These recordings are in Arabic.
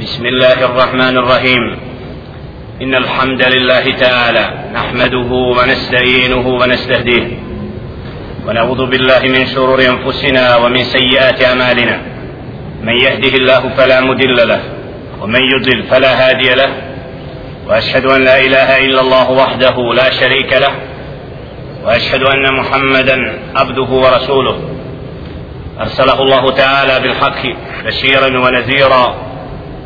بسم الله الرحمن الرحيم. إن الحمد لله تعالى نحمده ونستعينه ونستهديه. ونعوذ بالله من شرور أنفسنا ومن سيئات أعمالنا. من يهده الله فلا مضل له ومن يضلل فلا هادي له. وأشهد أن لا إله إلا الله وحده لا شريك له. وأشهد أن محمدا عبده ورسوله. أرسله الله تعالى بالحق بشيرا ونذيرا.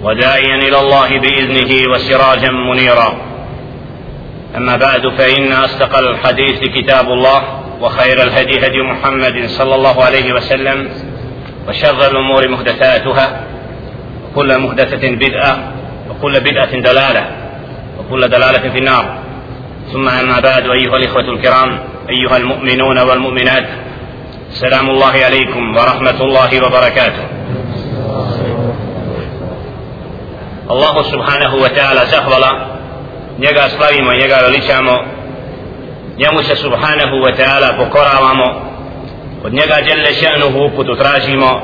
وداعيا إلى الله بإذنه وسراجا منيرا. أما بعد فإن أصدق الحديث كتاب الله وخير الهدي هدي محمد صلى الله عليه وسلم وشر الأمور محدثاتها وكل محدثة بدعة وكل بدعة دلالة وكل دلالة في النار. ثم أما بعد أيها الإخوة الكرام أيها المؤمنون والمؤمنات سلام الله عليكم ورحمة الله وبركاته. Allahu subhanahu wa ta'ala zahvala njega slavimo njega veličamo njemu se subhanahu wa ta'ala pokoravamo od njega djelle še'nuhu uputu tražimo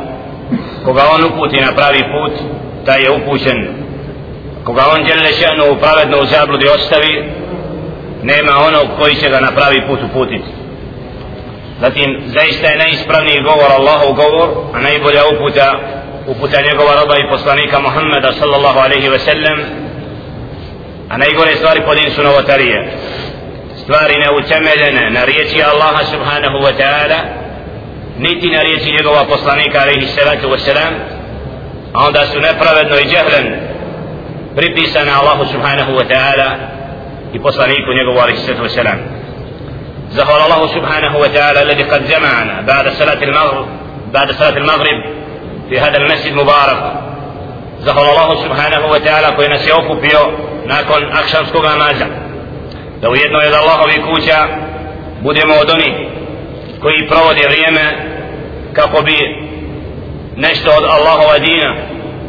koga on uputi na pravi put taj je upućen. Koga on djelle še'nuhu pravedno u zabludi ostavi nema onog koji će ga na pravi put uputiti. Zatim zaista je najispravniji govor Allahov govor a najbolja uputa uputa njegova roba i poslanika Muhammeda sallallahu alaihi ve sellem a najgore stvari po din su novotarije stvari neutemeljene na riječi Allaha subhanahu wa ta'ala niti na riječi njegova poslanika alaihi salatu wa salam a onda su nepravedno i džehlen pripisane Allahu subhanahu wa ta'ala i poslaniku njegovu alaihi salatu wa salam زهر الله سبحانه وتعالى الذي قد جمعنا بعد صلاة المغرب بعد صلاة المغرب في هذا المسجد المبارك زهر الله سبحانه وتعالى koji nas je okupio nakon akšamskog namaza da u jednoj od Allahovi kuća budemo od onih koji provode vrijeme kako bi nešto od Allahova dina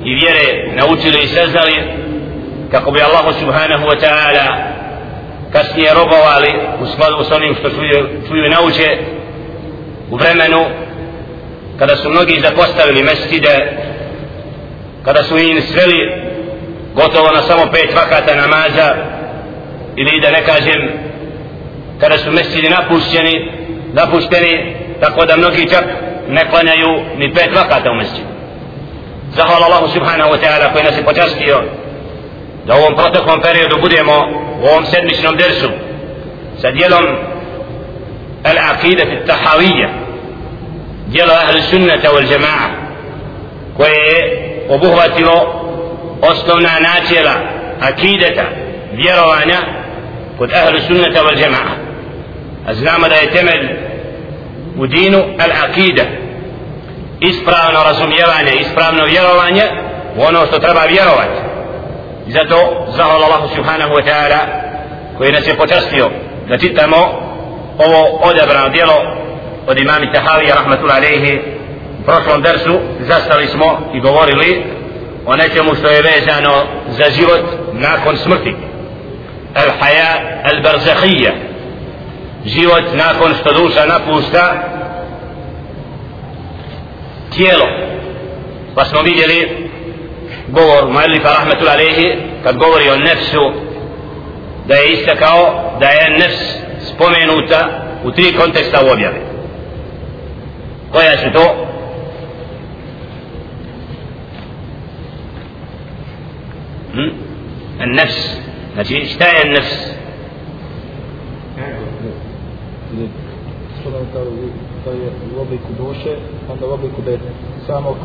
i vjere naučili i saznali kako bi Allah subhanahu wa ta'ala kasnije robovali u skladu s onim što čuju, čuju i nauče u vremenu kada su mnogi zapostavili mesčide kada su im sveli gotovo na samo pet vakata namaza ili da ne kažem kada su mesčidi napušteni napušteni tako da mnogi čak ne klanjaju ni pet vakata u mesčidu zahvala Allahu subhanahu wa ta'ala koji nas je počastio da u ovom proteklom periodu budemo u ovom sedmičnom dersu sa dijelom al-aqidat al-tahawiyya djelo ahli sunnata wal jama'a koje je obuhvatilo osnovna načela akideta vjerovanja kod ahli sunnata wal jama'a. A znamo da je temelj u dinu al akida ispravno razumijevanje ispravno vjerovanje u ono što treba vjerovati. I zato zahvala Allah subhanahu wa ta'ala koji nas je počastio da čitamo ovo odabrano djelo od imami Tahavija rahmatul alejhi u prošlom dersu zastali smo i govorili o nečemu što je vezano za život nakon smrti. Al haja al barzahija život nakon što duša napušta tijelo. Pa smo vidjeli govor Muallifa rahmetul alejhi kad govori o nefsu da je istakao da je nefs spomenuta u tri konteksta u objavi koja su to? Hm? nefs znači šta je nefs što nam kao da je u obliku duše onda u obliku da je samog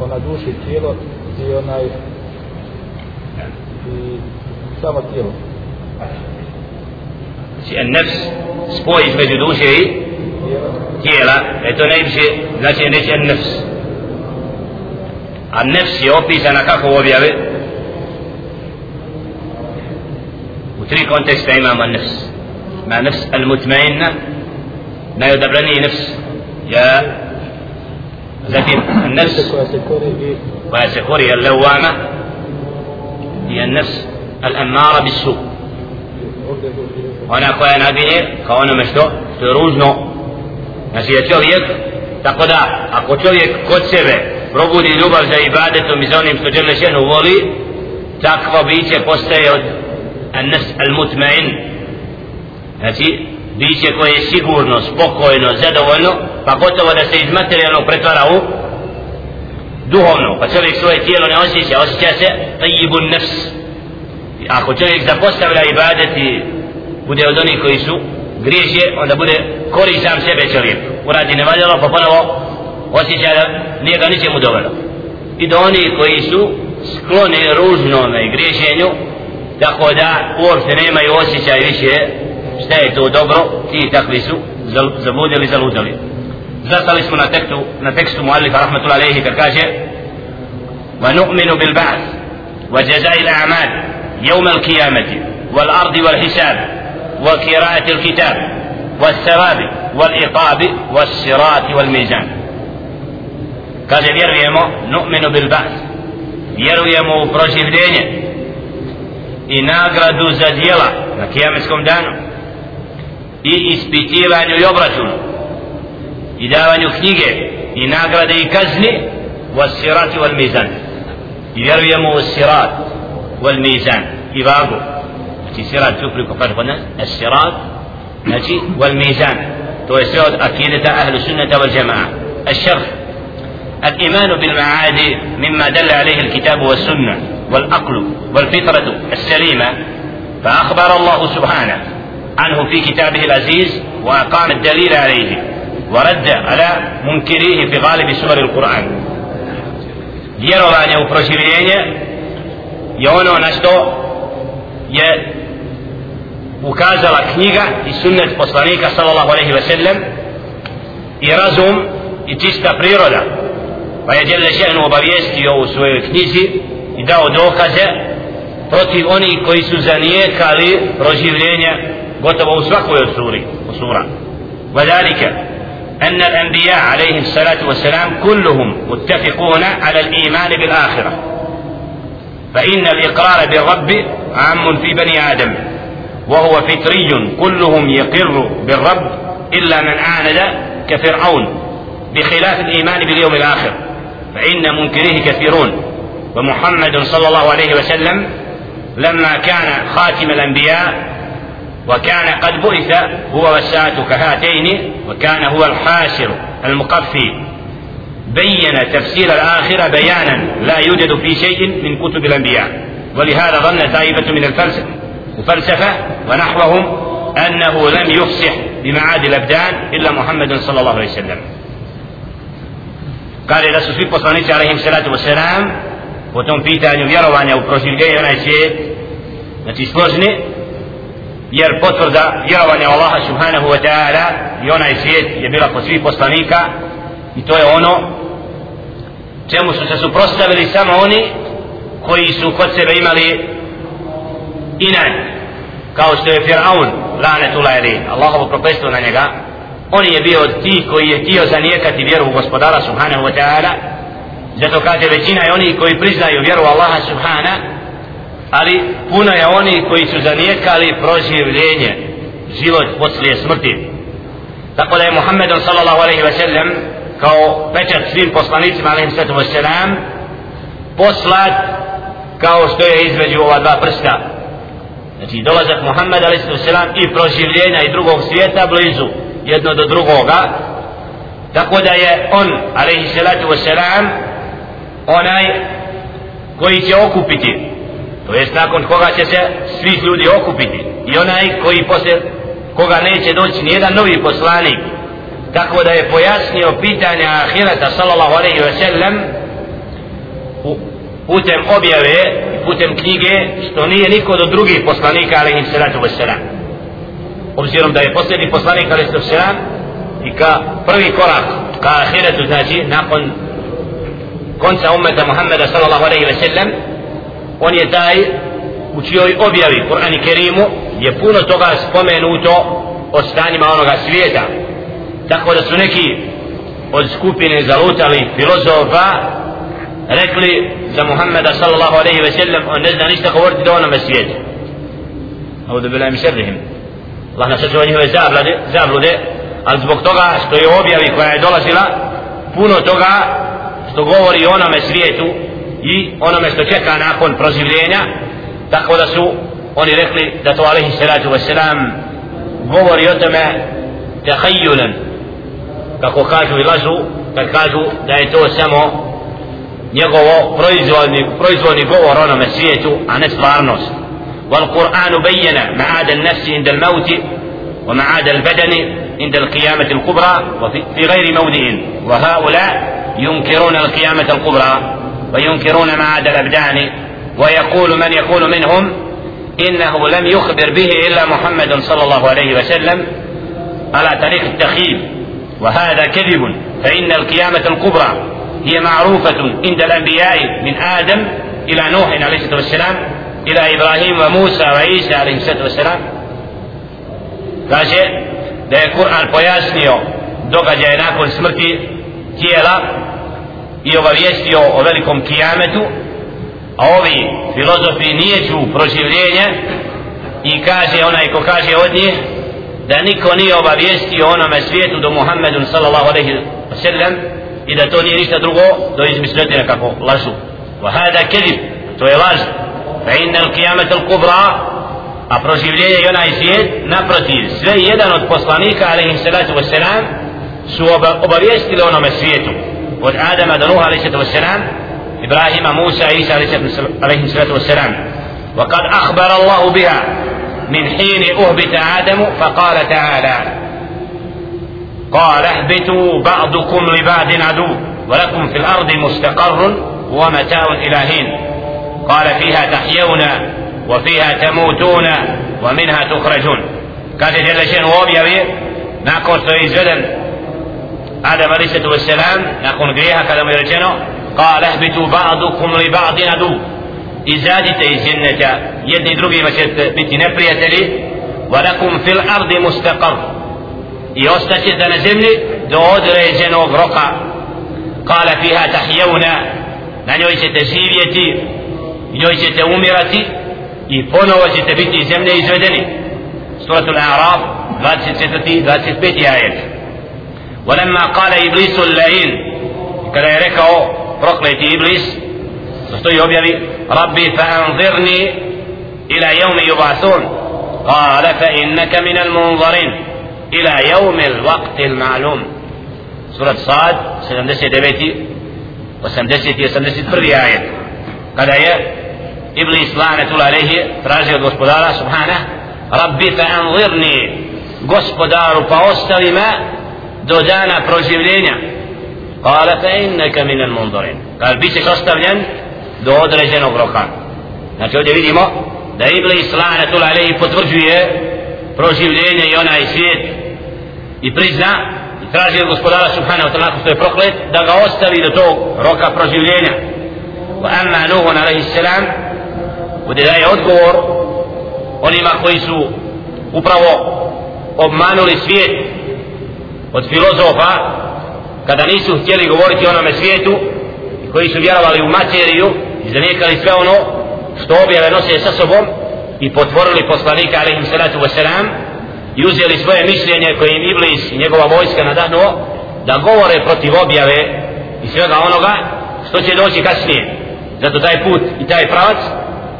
ona duši tijelo i onaj i samo tijelo znači, znači je nefs spoj između duše i tijela, e to najviše znači neće nefs. A nefs je opisana kako u objave? U tri konteksta imamo nefs. Ma nefs al-mutmainna, najodabraniji nefs. Ja, zatim nefs koja se kori al-lawama i nefs al-ammara bis-su. Ona koja naginje kao onome što, što je ružno Znači je čovjek, tako da, ako čovjek kod sebe probudi ljubav za ibadetom i za onim što žele ženu voli takvo biće postaje od an-nas al-mutmain. Znači biće koje je sigurno, spokojno, zadovoljno pa gotovo da se iz materijalnog pretvara u duhovno. Pa čovjek svoje tijelo ne osjeća osjeća se tajibun nefs ako čovjek zapostavlja ibadet i bude od onih koji su griješe onda bude kori sam sebe čovjek uradi nevaljalo pa ponovo osjeća da nije ga ničemu dovelo i do onih koji su skloni ružnome i griješenju tako da uopšte nemaju osjećaj više šta je to dobro ti takvi su zabudili zaludali zastali smo na tekstu na tekstu muallifa rahmatullahi alejhi kad kaže wa nu'minu bil ba'th wa jazai al a'mal yawm al والثواب والعقاب والصراط والميزان kaže vjerujemo nu'minu bil ba'th vjerujemo u proživljenje i nagradu za djela na kijametskom danu i ispitivanju i obračunu i davanju knjige i nagrade i kazni wal mizan i vjerujemo u sirat mizan i vagu znači sirat tu priko kaže kod nas sirat znači wal mizan to je sve od akideta ahlu sunnata wal jama'a الشرح. الإيمان بالمعاد مما دل عليه الكتاب والسنة والعقل والفطرة السليمة فأخبر الله سبحانه عنه في كتابه العزيز وأقام الدليل عليه ورد على منكريه في غالب سور القرآن. vjerovanje u proživljenje je ono na ukazala knjiga i sunnet poslanika sallallahu alaihi ve sellem i razum i čista priroda pa je Đele Šehnu obavijestio u svojoj knjizi i dao dokaze protiv onih koji su zanijekali proživljenje gotovo u svakoj od suri u sura وذلك أن الأنبياء عليهم الصلاة والسلام كلهم متفقون على الإيمان بالآخرة فإن الإقرار بالرب عام في بني آدم وهو فطري كلهم يقر بالرب إلا من عاند كفرعون بخلاف الإيمان باليوم الآخر. فإن منكريه كثيرون. ومحمد صلى الله عليه وسلم لما كان خاتم الأنبياء وكان قد بعث هو والساعة كهاتين وكان هو الحاشر المقفي بين تفسير الآخرة بيانا لا يوجد في شيء من كتب الأنبياء. ولهذا ظن طائفة من الفلسفة وفلسفة ونحوهم أنه لم يفصح بمعاد الأبدان إلا محمد صلى الله عليه وسلم. قال إلى سوى بصانيك عليه الصلاة والسلام وتم في تانيو يروان أو بروشيل جاي أنا يسي نتي سلوزني jer potvrda vjerovanja Allaha subhanahu wa ta'ala i onaj svijet je bila kod svih poslanika i to je ono čemu koji su kod sebe imali inan kao što je Fir'aun lanetullah ili Allahovo prokletstvo na njega on je bio od tih koji je htio zanijekati vjeru u gospodara subhanahu wa ta'ala. Zato kaže većina je oni koji priznaju vjeru Allaha subhana ali puno je oni koji su zanijekali proživljenje život poslije smrti. Tako da je Muhammed sallallahu alaihi ve sellem kao pečat svim poslanicima alaihi sallatu wa sallam poslat kao što je između ova dva prsta znači dolazak Muhammed a.s. i proživljenja i drugog svijeta blizu jedno do drugoga tako da je on a.s. onaj koji će okupiti to jest nakon koga će se svi ljudi okupiti i onaj koji posle koga neće doći nijedan novi poslanik tako da je pojasnio pitanja ahireta sallallahu alaihi wa sallam putem objave putem knjige što nije niko do drugih poslanika alaihim salatu wasalam obzirom da je posljednji poslanik alaihim salatu i ka prvi korak ka ahiretu znači nakon konca ummeta Muhammeda sallallahu alaihi wa sallam on je taj u čijoj objavi Kur'an i Kerimu je puno toga spomenuto o stanjima onoga svijeta. Tako da su neki od skupine zalutali filozofa rekli za Muhammeda sallallahu alaihi ve sellem on ne zna ništa govoriti do onome svijetu. Audu bila im šerrihim. Allah nas sačuva njihove zablude, zablude ali zbog toga što je objavi koja je dolazila puno toga što govori o onome svijetu i onome što čeka nakon proživljenja. Tako da su oni rekli da to alaihi salatu wasalam govori o tome tahayulan kako kažu i lažu kad kažu da je to samo njegovo proizvodni govor onome svijetu a ne stvarnost. والقرآن بين معاد النفس عند الموت ومعاد البدن عند القيامة الكبرى وفي غير موضع وهؤلاء ينكرون القيامة الكبرى وينكرون معاد الأبدان ويقول من يقول منهم إنه لم يخبر به إلا محمد صلى الله عليه وسلم على طريق التخييم وهذا كذب فإن القيامة الكبرى هي معروفة عند الأنبياء من آدم إلى نوح عليه الصلاة والسلام إلى إبراهيم وموسى وعيسى عليه الصلاة والسلام kaže da je Kur'an pojasnio događaje nakon smrti tijela i obavijestio o velikom kijametu a ovi filozofi nijeću proživljenje i kaže onaj ko kaže od njih da niko nije obavijestio onome svijetu do Muhammedun sallallahu alaihi wa sallam i da to nije ništa drugo do izmišljotine kako lažu wa hada kedib to je laž fa inna al qiyamat al kubra a proživljenje i onaj svijet naprotiv sve jedan od poslanika alaihi salatu wasalam su obavijestili onome svijetu od Adama do Nuha alaihi salatu wasalam إبراهيم موسى عيسى عليه الصلاة والسلام وقد أخبر الله بها من حين أهبت آدم فقال تعالى قال اهبطوا بعضكم لبعض عدو ولكم في الأرض مستقر ومتاع إلى حين. قال فيها تحيون وفيها تموتون ومنها تخرجون. قال جل شأن وابي أبي نقول سيزدن آدم عليه الصلاة والسلام نقول قريها كلام قال اهبطوا بعضكم لبعض عدو. إزادت الجنة يدني دروبي ما شئت بتنفريت لي ولكم في الأرض مستقر. I ostaćete na zemlji do određenog roka kala fiha tahjevna na njoj ćete živjeti njoj ćete umirati i ponovo ćete biti iz zemlje izvedeni suratul Arab 24. 25. ajet ولما قال إبليس اللعين kada je rekao prokleti iblis stoji fa anzirni ila jevmi yubathun قال فإنك من المنظرين ila يوم vaktil ma'lum. Surat Sad 79 80 i 81 ajet. Kada je Iblis lanetul alehi tražio od gospodara subhana rabbi fa anvirni gospodaru pa ostavi me do dana proživljenja. Kala fa inneka minan mundurin kada bit ćeš ostavljen do određenog roka. Znači ovdje vidimo da Iblis lanetul alehi potvrđuje proživljenje i onaj svijet i prizna i traži od gospodara subhanahu wa ta'ala što je proklet da ga ostavi do tog roka proživljenja. Wa amma Nuhun alaihi salam ovdje daje odgovor onima koji su upravo obmanuli svijet od filozofa kada nisu htjeli govoriti onome svijetu i koji su vjerovali u materiju i zanijekali sve ono što objave nose sa sobom i potvorili poslanika alaihim salatu wasalam i uzeli svoje mišljenje koje im Iblis i njegova vojska nadahnuo da govore protiv objave i svega onoga što će doći kasnije zato taj put i taj pravac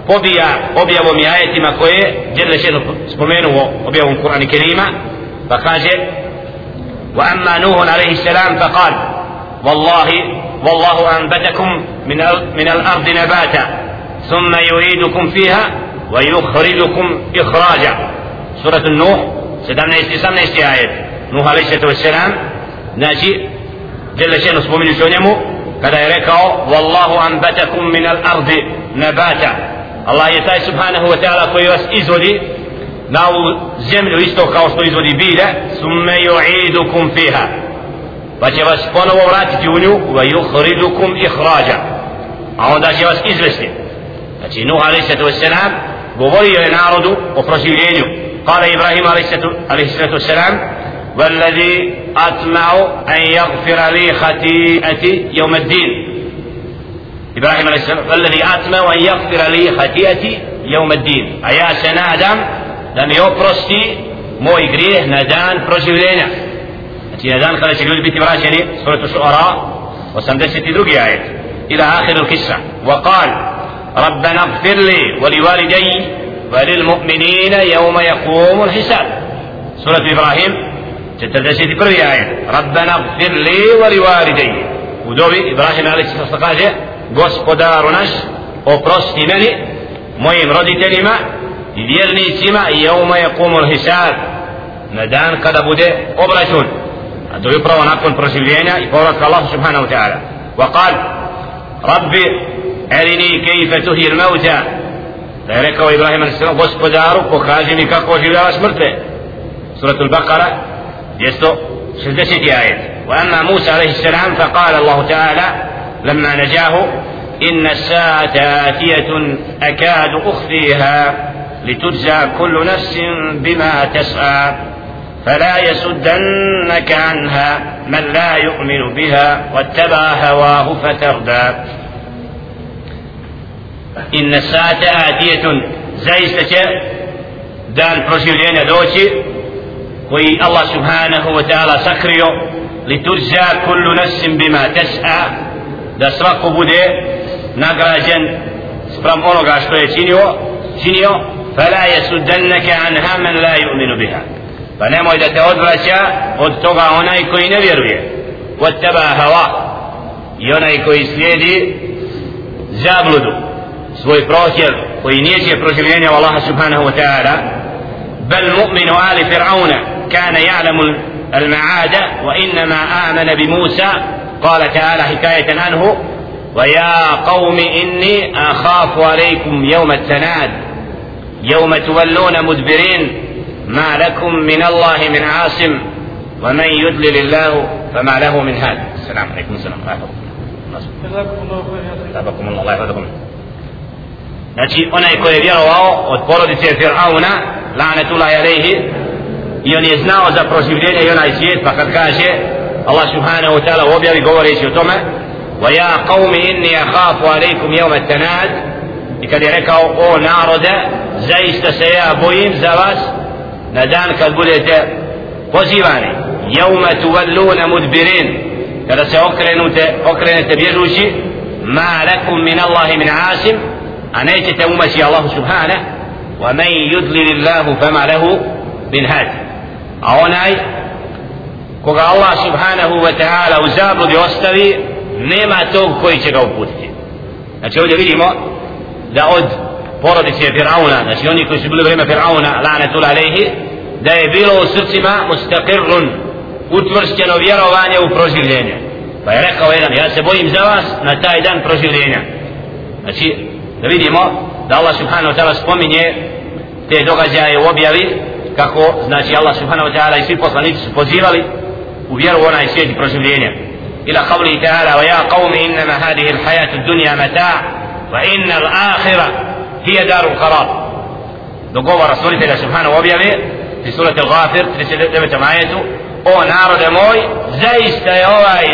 pobija objavom i ajetima koje je Đerlešenu spomenuo objavom Kur'ana Kerima pa kaže وأما نوح عليه السلام فقال والله والله أنبتكم من من الأرض نباتا ثم يعيدكم فيها ويخرجكم إخراجا سورة النوح سدمنا استسامنا آية نوح عليه الصلاة والسلام ناجي جل شأنه سبومين شونيمو kada je rekao Wallahu anbatakum min al-ardi nabata Allah je taj subhanahu wa ta'ala koji vas izvodi na ovu zemlju isto kao što izvodi bilje summe yu'idukum fiha pa će vas ponovo vratiti u nju wa yukhridukum ikhraja a onda će vas izvesti znači Nuh a.s. govorio je narodu o proživljenju قال إبراهيم عليه الصلاة والسلام والذي أطمع أن يغفر لي خطيئتي يوم الدين. إبراهيم عليه السلام والذي أطمع أن يغفر لي خطيئتي يوم الدين. أيا da mi oprosti moj grijeh na dan proživljenja znači na dan kada će ljudi biti vraćeni suratu šuara 82 آية إلى آخر القصة. وقال ربنا اغفر لي ولوالدي وللمؤمنين يوم يقوم الحساب. سورة إبراهيم تتلسيت بري آية. ربنا اغفر لي ولوالدي. ودوبي إبراهيم عليه الصلاة والسلام غسقدار ناش وقرست مني مهم ردي تلمة يديرني سيما يوم يقوم الحساب ندان قد بوده أبرشون هذا يبرو ونقل برسلين يقول الله سبحانه وتعالى وقال ربي أرني كيف تهي الموتى da je rekao Ibrahim a.s. gospodaru pokaži mi kako oživljava smrtve suratul Baqara 260 ajet. وأما موسى عليه السلام فقال الله تعالى لما نجاه إن الساعة آتية أكاد أخفيها لتجزى كل نفس بما تسعى فلا يسدنك عنها من لا يؤمن بها واتبع هواه فتردى إن الساعة آتية زيستك دان ta'ala sakrio liturza kullu nafsin bima tas'a da svako bude nagrađen sprem onoga što je činio činio fala yasuddannaka anha man la yu'minu biha pa nemoj da te odvraća od toga onaj koji ne vjeruje wattaba hawa i onaj koji slijedi zabludu svoj prohtjev koji nijeće proživljenja u Allaha subhanahu wa ta'ala bel mu'minu ali fir'auna kana ja'lamu المعاد وإنما آمن بموسى قال تعالى حكاية عنه ويا قوم إني أخاف عليكم يوم التناد يوم تولون مدبرين ما لكم من الله من عاصم ومن يدلل الله فما له من هاد السلام عليكم السلام ورحمة الله جزاكم الله الله يحفظكم Znači, onaj koji je vjerovao od porodice Fir'auna, lanetullah alaihi, i on je znao za proživljenje i onaj svijet, pa kad kaže, Allah subhanahu wa ta'ala objavi govoreći o tome, ويا قوم إني أخاف عليكم يوم التناد i kad je rekao o narode zaista se ja bojim za vas na dan kad budete pozivani jevme tuvalluna mudbirin kada se okrenute okrenete bježući ma lakum min Allahi min asim nećete umaći Allahu subhana wa man yudlil Allahu fama lahu bin had a onaj koga Allah subhanahu wa ta'ala u zabludi ostavi nema tog koji će ga znači ovdje vidimo da od porodice Fir'auna znači oni koji su bili vreme Fir'auna lanetul alejhi da je bilo u srcima mustaqirrun utvršćeno vjerovanje u proživljenje pa je rekao jedan ja se bojim za vas na taj dan proživljenja znači da vidimo da Allah subhanahu wa ta'ala spominje te događaje u objavi kako znači Allah subhanahu wa ta'ala i svi poslanici su pozivali u vjeru u onaj svijet i proživljenje إلى قوله تعالى ويا قوم إنما هذه الحياة الدنيا متاع وإن الآخرة هي دار القرار dogovor rasulitelja subhanahu objave في سورة الغافر 39. ajetu o narode moj zaista je ovaj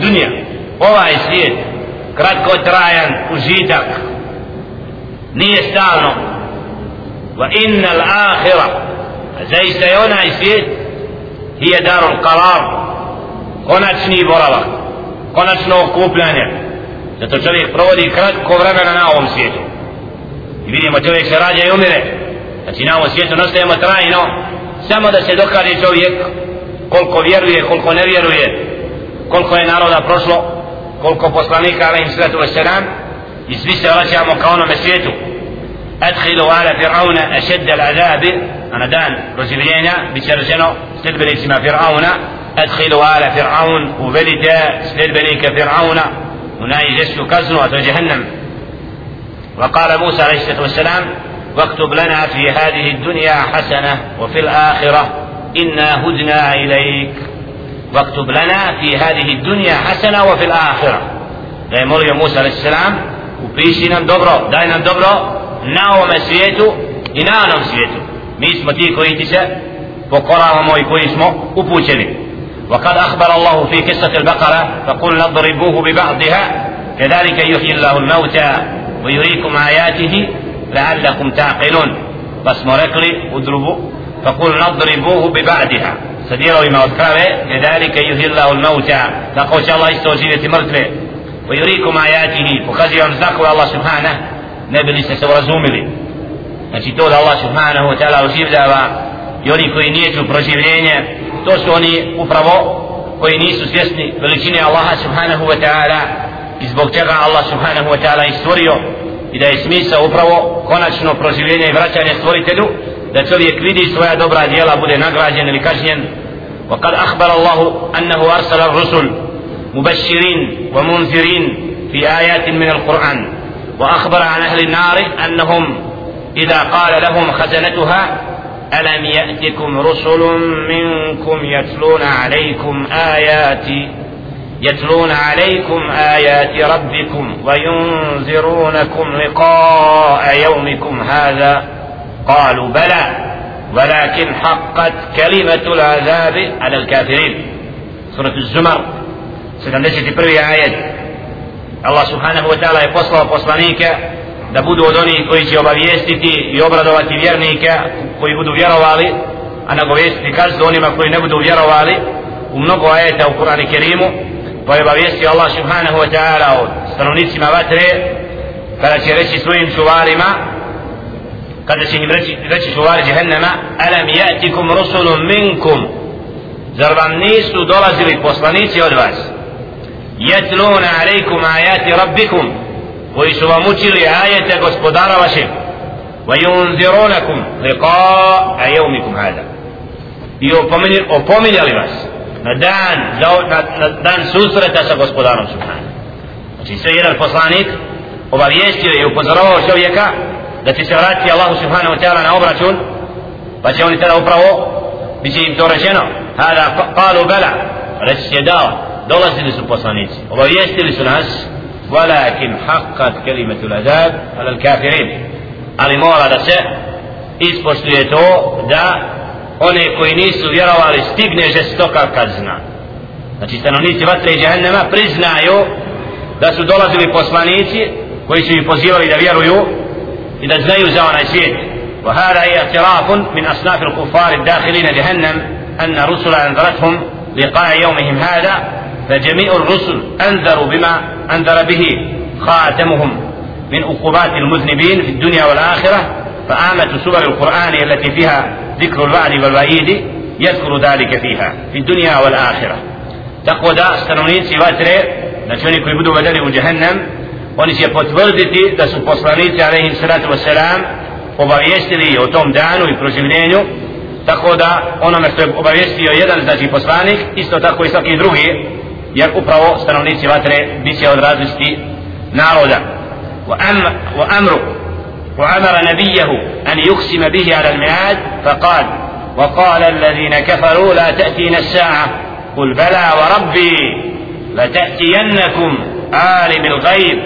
dunja ovaj svijet kratko trajan užitak nije stalno. Wa inna al-akhira zaista je onaj svijet hije darul qarar konačni boravak konačno okupljanje. Zato čovjek provodi kratko vremena na ovom svijetu. I vidimo čovjek se rađa i umire. Znači na ovom svijetu nastajemo trajno samo da se dokaže čovjek koliko vjeruje, koliko ne vjeruje koliko je naroda prošlo koliko poslanika alaihim sallatu wasalam i svi se vraćamo ka onome svijetu adkhilu ala fir'auna ašedda l'adabi ana dan proživljenja bit će rečeno sljedbenicima fir'auna أدخلوا آل فرعون وبلد سليل بنيك فرعون هنا يجسوا كزنوا جهنم. وقال موسى عليه الصلاة والسلام واكتب لنا في هذه الدنيا حسنة وفي الآخرة. إنا هدنا إليك. واكتب لنا في هذه الدنيا حسنة وفي الآخرة. da موسى Musa a.s. upiši nam dobro, daj nam dobro na ovome svijetu i na onom svijetu. Mi smo ti koji ti se pokoravamo i koji smo upućeni. وقد أخبر الله في قصة البقرة فقل اضربوه ببعضها كذلك يحيي الله الموتى ويريكم آياته لعلكم تعقلون بس مرقلي اضربوا فقل نضربوه ببعدها sa dijelovima od krave kedalike yuhillahu l-mauta tako će Allah isto oživjeti mrtve wa yurikum ajatihi pokazuje vam znakove Allah subhanahu ne bili se se urazumili znači to da Allah subhanahu wa ta'ala oživljava i oni koji nijeću proživljenje to su oni upravo koji nisu svjesni veličine Allaha subhanahu wa ta'ala i zbog čega Allah subhanahu wa ta'ala i stvorio i da je smisao upravo konačno proživljenje i vraćanje stvoritelju da čovjek vidi svoja dobra djela bude nagrađen ili kažnjen وقد أخبر الله أنه أرسل الرسل مبشرين ومنذرين في آيات من القرآن. وأخبر عن أهل النار أنهم إذا قال لهم خزنتها ألم يأتكم رسل منكم يتلون عليكم آياتي يتلون عليكم آيات ربكم وينذرونكم لقاء يومكم هذا. قالوا بلى ولكن حقت كلمة العذاب على الكافرين. سورة الزمر. 71. ajet Allah subhanahu wa ta'ala je poslao poslanike da budu od onih koji će obavijestiti i obradovati vjernike koji budu vjerovali a nagovijestiti kaznu onima koji ne budu vjerovali u mnogo ajeta u Kur'an i Kerimu pa je obavijestio Allah subhanahu wa ta'ala o stanovnicima vatre kada će reći svojim čuvarima kada će im reći, reći čuvari džehennema alam ja'tikum rusulum minkum zar vam nisu dolazili poslanici od vas jetluna alaikum ajati rabbikum koji su vam učili ajete gospodara vašeg وينذرونكم لقاء يومكم هذا i opominjali vas na dan na, na dan susreta sa gospodarom subhanahu znači sve jedan poslanik obavijestio i upozorovao čovjeka da će se vratiti Allahu subhanahu ta'ala na obračun pa će oni tada upravo bit će im to rečeno hada qalu bala reći će dao dolazili su poslanici obavijestili su nas ولكن حقت كلمة العذاب على الكافرين ali mora da se ispoštuje to da one koji nisu vjerovali stigne žestoka kazna znači stanovnici vatre i džahennema priznaju da su dolazili poslanici koji su ih pozivali da vjeruju i da znaju za onaj svijet وهذا اعتراف من أصناف الكفار الداخلين جهنم أن رسل أنذرتهم لقاء يومهم هذا فجميع الرسل أنذروا بما أنذر به خاتمهم من أقوبات المذنبين في الدنيا والآخرة فآمة سور القرآن التي فيها ذكر الوعد والوعيد يذكر ذلك فيها في الدنيا والآخرة. تقوى دا استنونين سواتر نتوني كي بدو بدلي جهنم oni će potvrditi da su poslanici alaihim salatu wasalam obavještili o tom danu i proživljenju tako da onome što je obavještio jedan znači poslanik jer upravo stanovnici vatre biće od različiti naroda وأمر وأمر نبيه أن يقسم به على الميعاد فقال وقال الذين كفروا لا تأتينا الساعة قل بلى وربي لتأتينكم عالم الغيب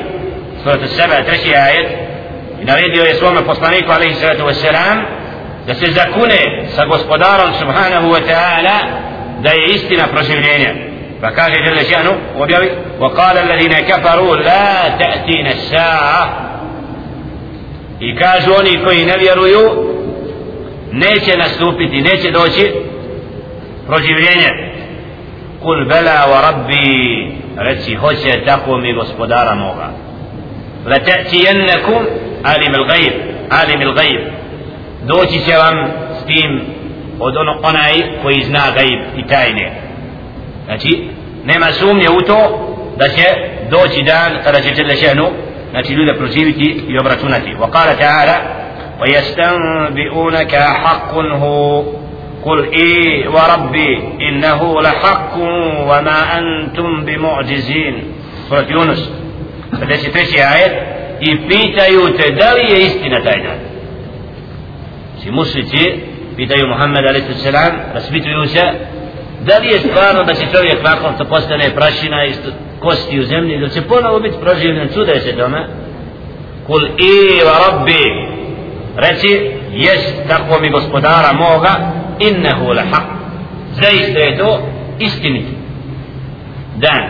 سورة السبع تشي آية naredio je svome poslaniku alaihi salatu wassalam da se zakune sa gospodarom subhanahu wa ta'ala da je istina proživljenja فكاك جل شأنه. وبيبي. وقال الذين كفروا لا تأتينا الساعة. يكاجوا أني كوي نبي رويو؟ نيتي نستوبتي نيتي دوشي؟ رجبيني قل بلى وربي. رتي هوشي تقومي غسبدار موغا. لتأتينكم عالم الغيب عالم الغيب. دوشي شوام ستيم. ودون قناعي كوي زنا غيب إتاينيه znači nema sumnje u to da će doći dan kada će Jelle šehnu znači ljude proživiti i obračunati wa kala ta'ala ويستنبئونك حق هو قل إي وربي إنه لحق وما أنتم بمعجزين سورة يونس 53. آية i pitaju te da li je istina taj dan si mušlici pitaju Muhammed a.s. raspituju se da li je stvarno da će čovjek nakon što postane prašina i kosti u zemlji da će ponovo biti proživljen čude se tome kul i wa rabbi reci jest tako mi gospodara moga innehu la haq zaista je to istiniti dan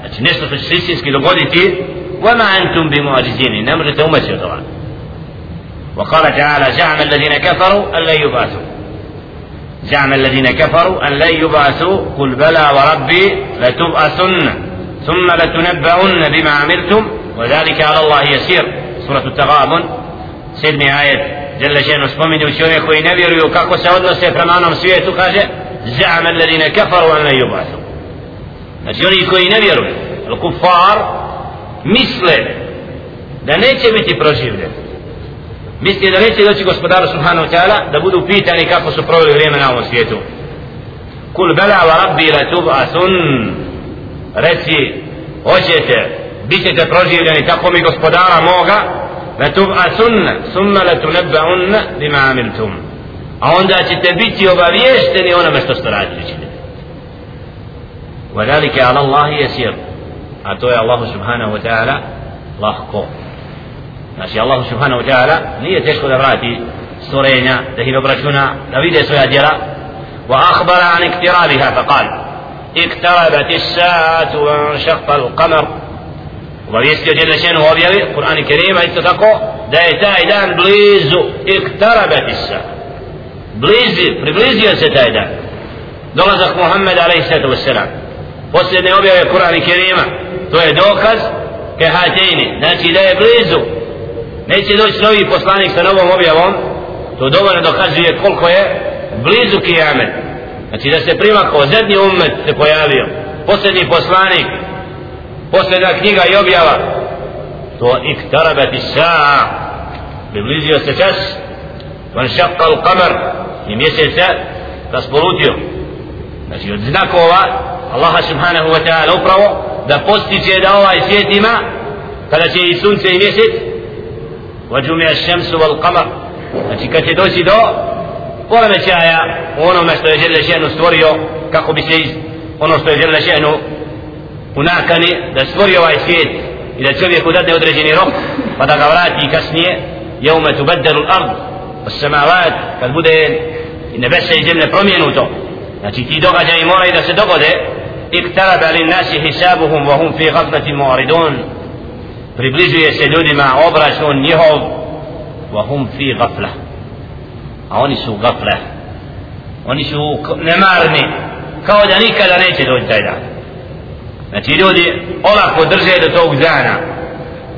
znači nešto što će se istinski dogoditi وما أنتم بمعجزين نمر تومسي طبعا وقال تعالى زعم الذين كفروا أن لا زعم الذين كفروا أن لن يبعثوا قل بلى وربي لتبعثن ثم لتنبؤن بما عملتم وذلك على الله يسير. سورة التغابن. سيدني آية. جل čovjek koji ne vjeruju kako se odnose prema onom svijetu kaže زعم الذين كفروا أن لن يبعثوا. koji ne vjeruju kufar misle da neće biti misle da neće doći gospodaru subhanahu wa ta'ala da budu pitani kako su proveli vrijeme na ovom svijetu kul bela wa rabbi la tub'athun reci hoćete bit ćete proživljeni tako mi gospodara moga la tub'athun summa la tunabba'un bima amiltum a onda ćete biti obaviješteni onome što ste radili ćete وذلك على الله يسير a to je Allahu subhanahu wa ta'ala lahko Znači Allah subhanahu wa ta'ala nije teško da vrati stvorenja da ih obračuna da vide svoja djela wa akhbara an iktirabiha fa qal اقتربت الساعة وانشق القمر obavijestio je da šenu objavi Kur'an i Kerima isto tako da je taj dan blizu iktarabat isa blizi, priblizio se taj dan dolazak Muhammed a.s. posljedne objave Kur'an i Kerima to je dokaz ke hatejni znači da je blizu neće doći novi poslanik sa novom objavom. To dovoljno dokazuje koliko je blizu kijamet. Znači da se primakao zadnji umet se pojavio. Posljednji poslanik. Posljedna knjiga i objava. To iktarabati sa'a približio se čas. Van šakka u kamer i mjesec se raspolutio. Znači od znakova Allaha subhanahu wa ta'ala upravo da postiče da ovaj svijet ima kada će i sunce i mjesec šemsu wal kamar znači kad će doći do poremećaja u onome što je žele šenu stvorio kako bi se iz ono što je žele šenu unakani da stvori ovaj svijet i da čovjeku dadne određeni rok pa da ga vrati kasnije jeume tu bedderu l'ard samavat kad bude i nebesa i zemlje promijenuto znači ti događaji moraju da se dogode اقترب للناس حسابهم وهم في غفلة معرضون približuje se ljudima obračun njihov وهم في غفلة a oni su gafle oni su nemarni kao da nikada neće doći taj dan znači ljudi olako drže do tog dana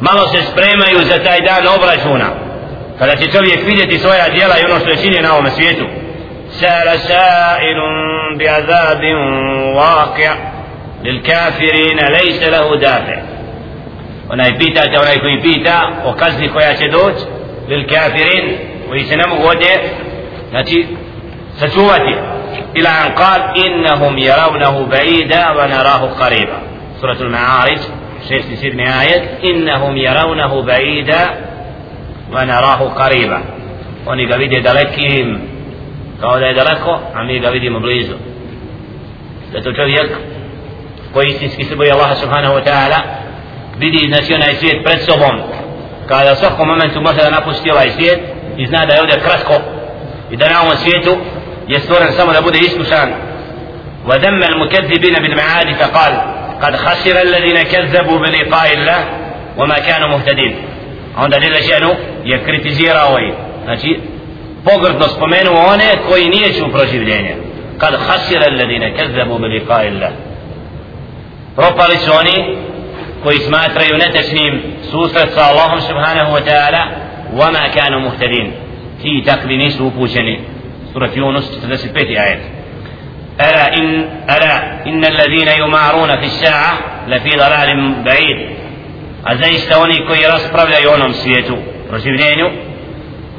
malo se spremaju za taj dan obračuna kada će čovjek vidjeti svoja djela i ono što je činio na ovom svijetu سأل سائل بعذاب واقع للكافرين ليس له دافع onaj pitate onaj koji pita o kazni koja će doći lil kafirin koji se ne mogu ovdje znači sačuvati ila an kal innahum jaravnahu baida wa narahu qariba suratul ma'arij šesti sedmi ajet innahum jaravnahu baida wa narahu qariba oni ga vide dalekim kao da je daleko a mi ga vidimo blizu zato čovjek koji istinski se boji Allaha subhanahu wa ta'ala vidi znači onaj svijet pred sobom. Kada u svakom momentu može da napusti ovaj svijet i zna da je ovdje kratko i da na ovom svijetu je stvoren samo da bude iskušan. ودم المكذبين بالمعاد فقال قد خسر الذين كذبوا بلقاء الله وما كانوا مهتدين. عند دليل شأنه يكريتزيرا وين نجي بغرد نصفمين وأنا كوي نيشو برشي بلينيا قد خسر الذين كذبوا بلقاء الله ربا لسوني koji smatraju netečnim susret sa Allahom subhanahu wa ta'ala wama kanu muhtadin ti takvi nisu upućeni surat Yunus 45. ajet ألا إن ألا إن الذين يمارون في الساعة لفي ضلال بعيد أزايست oni koji raspravljaju onom svijetu proživljenju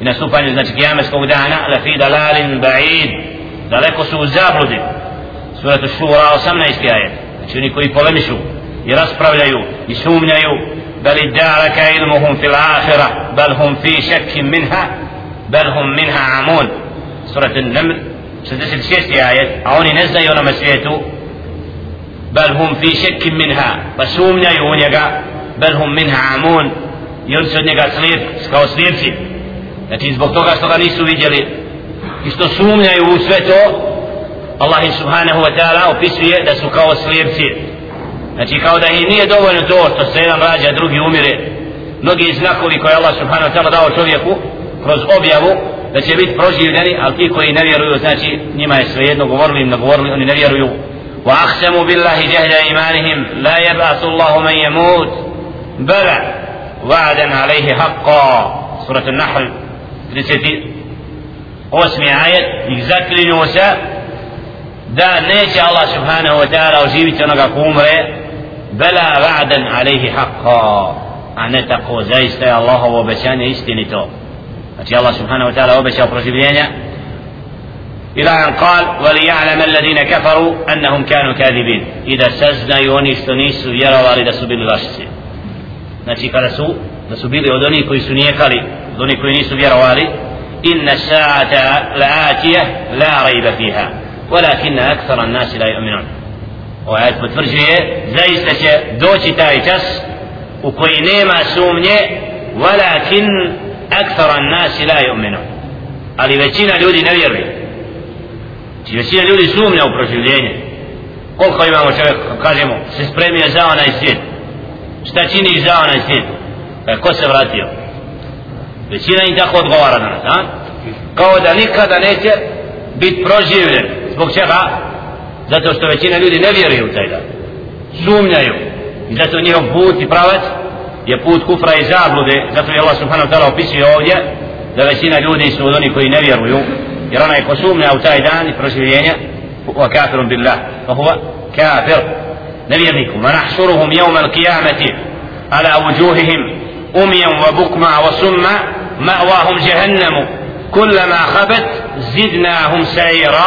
i nastupanju znači kijameskog dana la fi dalalin ba'id daleko su u zabludi suratu šura 18. ajet znači oni koji polemišu i raspravljaju i sumnjaju bal iddaraka ilmuhum fil akhira bal hum fi shakkin minha bal hum minha amun surat an-naml 66. ajet a oni ne znaju onome svijetu bal hum fi shakkin minha pa sumnjaju u njega bal hum minha amun i oni su od njega slijep, kao slijepci znači zbog toga što ga nisu vidjeli i što sumnjaju u sve to Allah subhanahu wa ta'ala opisuje da su kao slijepci znači kao da im nije dovoljno to što se jedan rađa drugi umire mnogi znakovi koje Allah subhanahu wa ta'ala dao čovjeku kroz objavu da će biti proživljeni, ali ti koji ne vjeruju, znači njima je svejedno govorili im, ne govorili, oni ne vjeruju. وأقسموا بالله جهد إيمانهم لا يبعث الله من يموت بلى وعدا عليه حقا سورة النحل 38 آية ih zaklinju se da neće Allah subhanahu wa ta'ala oživiti onoga ko umre بلا وعدا عليه حقا. أن تقو زيست الله وبشان إستني تو. أتي الله سبحانه وتعالى وبشان برسبيانا إلى أن قال وليعلم الذين كفروا أنهم كانوا كاذبين. إذا سزنا يوني استنيس يرى وارد سبيل الأشسي نتي كرسو نسبيل يوني كوي سنيكالي يوني كوي نيسو يرى إن الساعة لآتية لا ريب فيها. ولكن أكثر الناس لا يؤمنون. Ovaj ajet potvrđuje zaista će doći taj čas u koji nema sumnje walakin akthara nasi la yu'minun ali većina ljudi ne vjeruje Znači većina ljudi sumnja u proživljenje. Koliko imamo čovjek, kažemo, se spremio za onaj svijet. Šta čini za onaj svijet? Pa ko se vratio? Većina im tako odgovara na nas, a? Kao da nikada neće biti proživljen. Zbog čega? Zato što većina ljudi ne vjeruju u taj dan. Sumnjaju. I zato njihov put i pravac je put kufra i zablude. Zato je Allah subhanahu wa ta'ala opisuje ovdje da većina ljudi su od onih koji ne vjeruju jer onaj ko sumnja u taj dan i proživljenja wa kafirun billah fa huwa kafir nevjerniku wa nahšuruhum jevma al-qiyamati ala wujuhihim umyan wa bukma wa summa ma'wahum jahannamu كلما خبت زدناهم سعيرا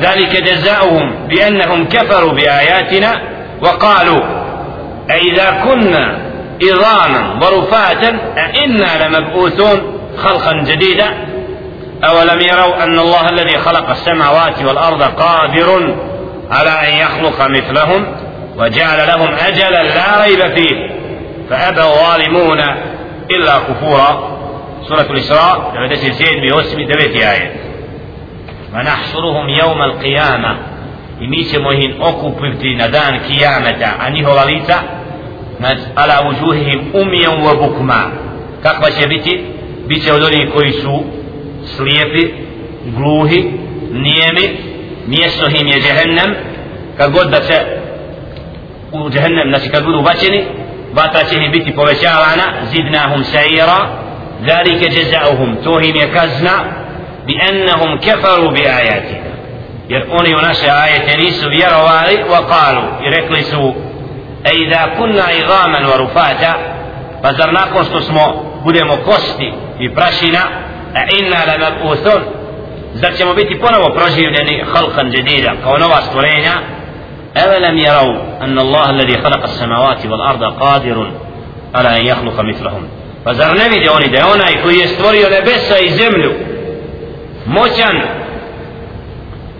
ذلك جزاؤهم بأنهم كفروا بآياتنا وقالوا أئذا كنا عظاما ورفاتا أئنا لمبعوثون خلقا جديدا أولم يروا أن الله الذي خلق السماوات والأرض قادر على أن يخلق مثلهم وجعل لهم أجلا لا ريب فيه فأبى الظالمون إلا كفورا. سورة الإسراء لما سيد بوسم دبيت آية. ونحشرهم يوم القيامة i mi ćemo ih okupiti na dan kijameta, a njihova lica ala uđuhihim umijem u bukma. Kakva će biti? Biće od onih koji su slijepi, gluhi, nijemi, mjesto im je džehennem, kad god da se u džehennem, znači kad budu bačeni, vatra će im biti povećavana, zidnahum sajira, ذلك جزاؤهم توهم يكزنا بأنهم كفروا بآياتنا jer oni u naše ajete nisu vjerovali qalu i rekli su a idha kunna idhaman wa rufata pa zar nakon što smo budemo kosti i prašina a inna la mabuthun zar ćemo biti ponovo proživljeni halkan jadida kao nova stvorenja أولم يروا أن الله الذي خلق السماوات والأرض قادر على أن يخلق مثلهم فزر نبي oni da onaj koji je stvorio nebesa i zemlju moćan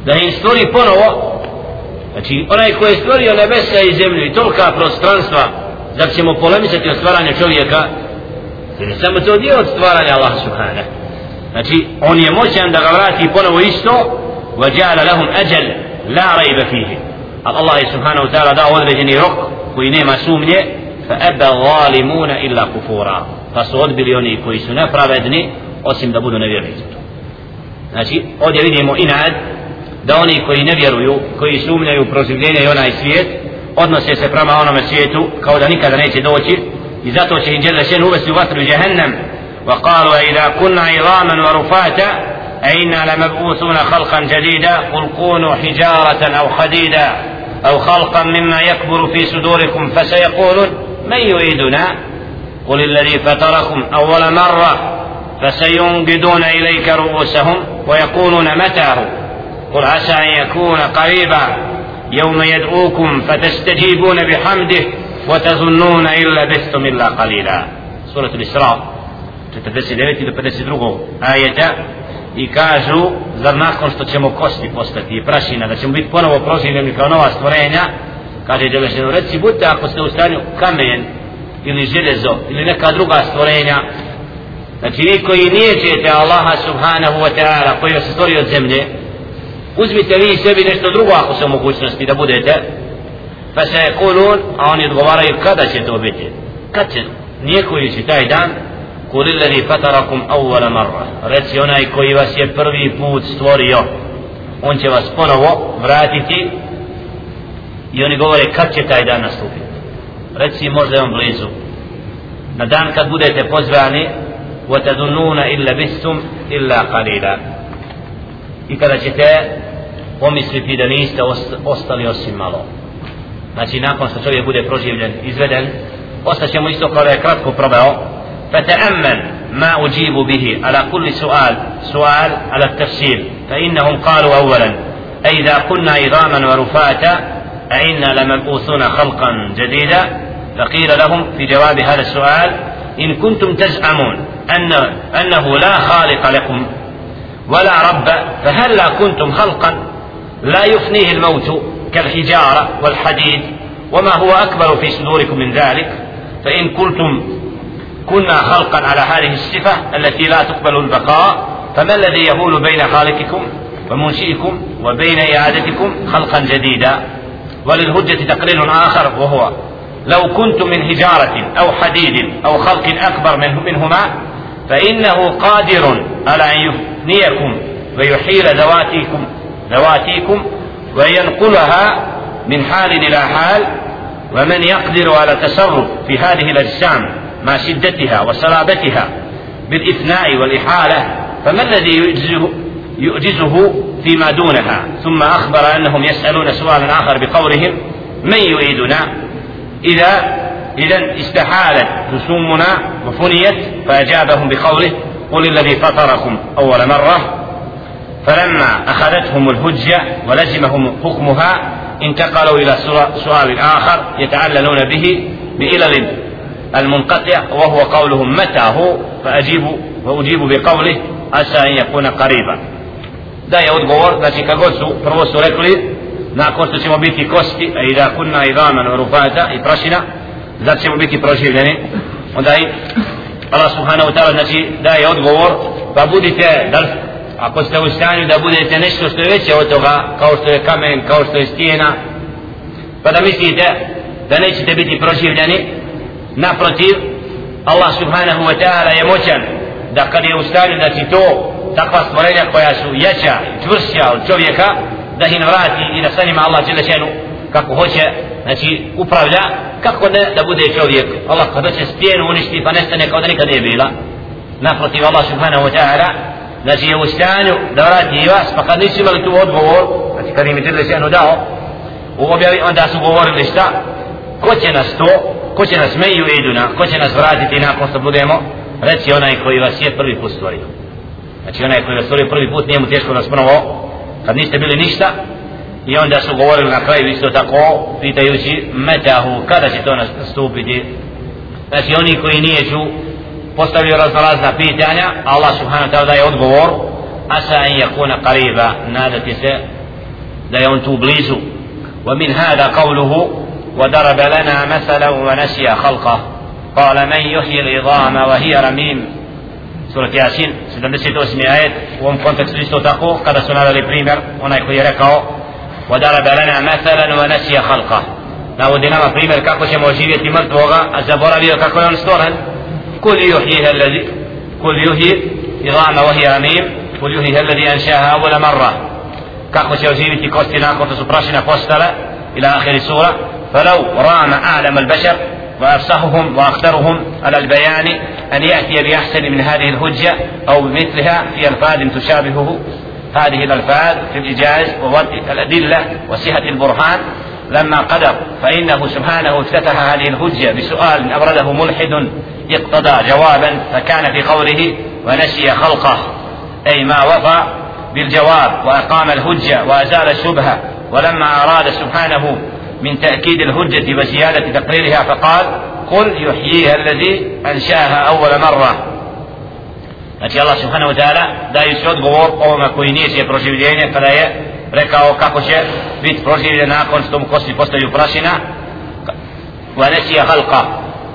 da im stvori ponovo znači onaj koji je stvorio nebesa i zemlju i tolika prostranstva da ćemo polemisati o stvaranju čovjeka jer je samo to dio od stvaranja Allah subhanahu znači on je moćan da ga vrati ponovo isto وجعل لهم أجل لا ريب فيه الله سبحانه وتعالى دعا određeni rok koji nema sumnje فأبى الظالمون إلا كفورا فسو odbili oni koji su nepravedni osim da budu nevjernici Znači ovdje vidimo inad da oni koji ne vjeruju koji sumnjaju proživljenje i onaj svijet odnose se prema onome svijetu kao da nikada neće doći i zato će im djela šen uvesti u vatru jahannam وقالوا إذا كنا عظاما ورفاتا أئنا لمبعوثون خلقا جديدا قل كونوا حجارة أو حديدا أو خلقا مما يكبر في صدوركم فسيقولون من يعيدنا قل الذي فطركم أول مرة فسينقدون إليك رؤوسهم ويقولون متاه قل عسى أن يكون قريبا يوم يدعوكم فتستجيبون بحمده وتظنون إن لبثتم إلا قليلا سورة الإسراء 49. do 52. ajeta i kažu zar nakon što ćemo kosti postati i prašina da ćemo biti ponovo proživljeni kao nova stvorenja kaže Đelešenu reci budite ako ste u stanju kamen ili železo ili neka druga stvorenja Znači vi koji nijećete Allaha subhanahu wa ta'ala koji vas stvori od zemlje, uzmite vi sebi nešto drugo ako se mogućnosti da budete, pa se je kulun, a oni odgovaraju kada će to biti. Kad će? nije koji će taj dan, kulillani fatarakum awwala marra. Reci onaj koji vas je prvi put stvorio, on će vas ponovo vratiti i oni govore kad će taj dan nastupiti. Reci možda je on blizu. Na dan kad budete pozvani, وتظنون إلا بثم إلا قليلا. i kada ćete pomisliti da niste ostali osim malo znači nakon što čovjek bude proživljen izveden ostaćemo isto kao da je kratko probao فتأمل ما أجيب به على كل سؤال سؤال على التفسير فإنهم قالوا أولا أئذا كنا عظاما ورفاتا أئنا لمبعوثون خلقا جديدا. فقيل لهم في جواب هذا السؤال إن كنتم تزعمون أن أنه لا خالق لكم ولا رب فهل لا كنتم خلقا؟ لا يفنيه الموت كالحجارة والحديد وما هو أكبر في صدوركم من ذلك؟ فإن قلتم كنا خلقا على هذه الصفة التي لا تقبل البقاء فما الذي يهول بين خالقكم ومنشئكم وبين إعادتكم خلقا جديدا؟ وللهجة تقرير آخر وهو لو كنتم من حجارة أو حديد أو خلق أكبر منه منهما فإنه قادر على أن يفنيكم ويحيل ذواتيكم ذواتيكم وينقلها من حال إلى حال ومن يقدر على التصرف في هذه الأجسام مع شدتها وصلابتها بالإثناء والإحالة فما الذي يعجزه, يعجزه فيما دونها؟ ثم أخبر أنهم يسألون سؤالا آخر بقولهم من يعيدنا إذا إذا استحالت رسومنا وفنيت فأجابهم بقوله قل الذي فطركم أول مرة فلما أخذتهم الهجة ولزمهم حكمها انتقلوا إلى سؤال آخر يتعللون به بإلل المنقطع وهو قولهم متى هو فأجيب وأجيب بقوله عسى أن يكون قريبا. Da je odgovor, znači kad rekli, nakon što ćemo biti kosti, a i da kunna i daman rufata i prašina, da ćemo biti proživljeni, onda i Allah subhanahu wa ta'ala znači daje odgovor, pa budite, da, ako ste u stanju da budete nešto što je veće od toga, kao što je kamen, kao što je stijena, pa da mislite da nećete biti proživljeni, naprotiv, Allah subhanahu wa ta'ala je moćan da kad je u stanju da ti to takva stvorenja koja su jača i čvršća od čovjeka da ih vrati i da sa njima Allah želešenu kako hoće znači upravlja kako ne da bude čovjek. Allah kada će stijenu uništi pa nestane kao da nikad nije bila. Naprotiv Allah subhanahu wa ta'ala znači je u stanju da vrati i vas pa kad nisu imali tu odgovor znači kad im je želešenu dao u objavi onda su govorili šta? Ko će nas to? Ko će nas meju iduna ko će nas vratiti nakon što budemo? Reci onaj koji vas je prvi put stvorio. Znači onaj koji vas stvorio prvi put nije mu teško nas ponovo kad niste bili ništa i onda su govorili na kraju isto tako pitajući metahu kada će to nastupiti znači oni koji nije ču postavio razno razna pitanja Allah subhanahu ta'ala daje odgovor asa in yakuna qariba nadati se da je on tu blizu ومن هذا قوله وضرب لنا مثلا ونسي خلقه قال من يحيي العظام وهي رميم سورة ياسين سيدان دسيت واسمي آية وهم كونتكس ليستو تاكو كذا سنا للي بريمير هنا يقول يركو ودرب لنا مثلا ونسي خلقه نعود لنا بريمير كاكو شمو جيبية مرتوغا الزبورة بيو كاكو يونستورهن كل يحييها الذي كل يحيي إضاءنا وهي أميم كل يحييها الذي أنشاها أول مرة كاكو شمو جيبية كوستي ناكو تسوبراشنا كوستلا إلى آخر سورة فلو رام أعلم البشر وأفصحهم وأخطرهم على البيان أن يأتي بأحسن من هذه الهجة أو بمثلها في ألفاظ تشابهه. هذه الألفاظ في الإجاز ووضع الأدلة وصحة البرهان. لما قدر فإنه سبحانه افتتح هذه الهجة بسؤال أورده ملحد اقتضى جوابا فكان في قوله ونسي خلقه أي ما وفى بالجواب وأقام الهجة وأزال الشبهة. ولما أراد سبحانه من تأكيد الهجة وزيادة تقريرها فقال قل يحييها الذي أنشاها أول مرة Znači Allah subhanahu wa ta'ala dajući odgovor ovome koji nije će proživljenje kada je rekao kako će biti proživljen nakon što mu kosti postaju prašina wa nesija halka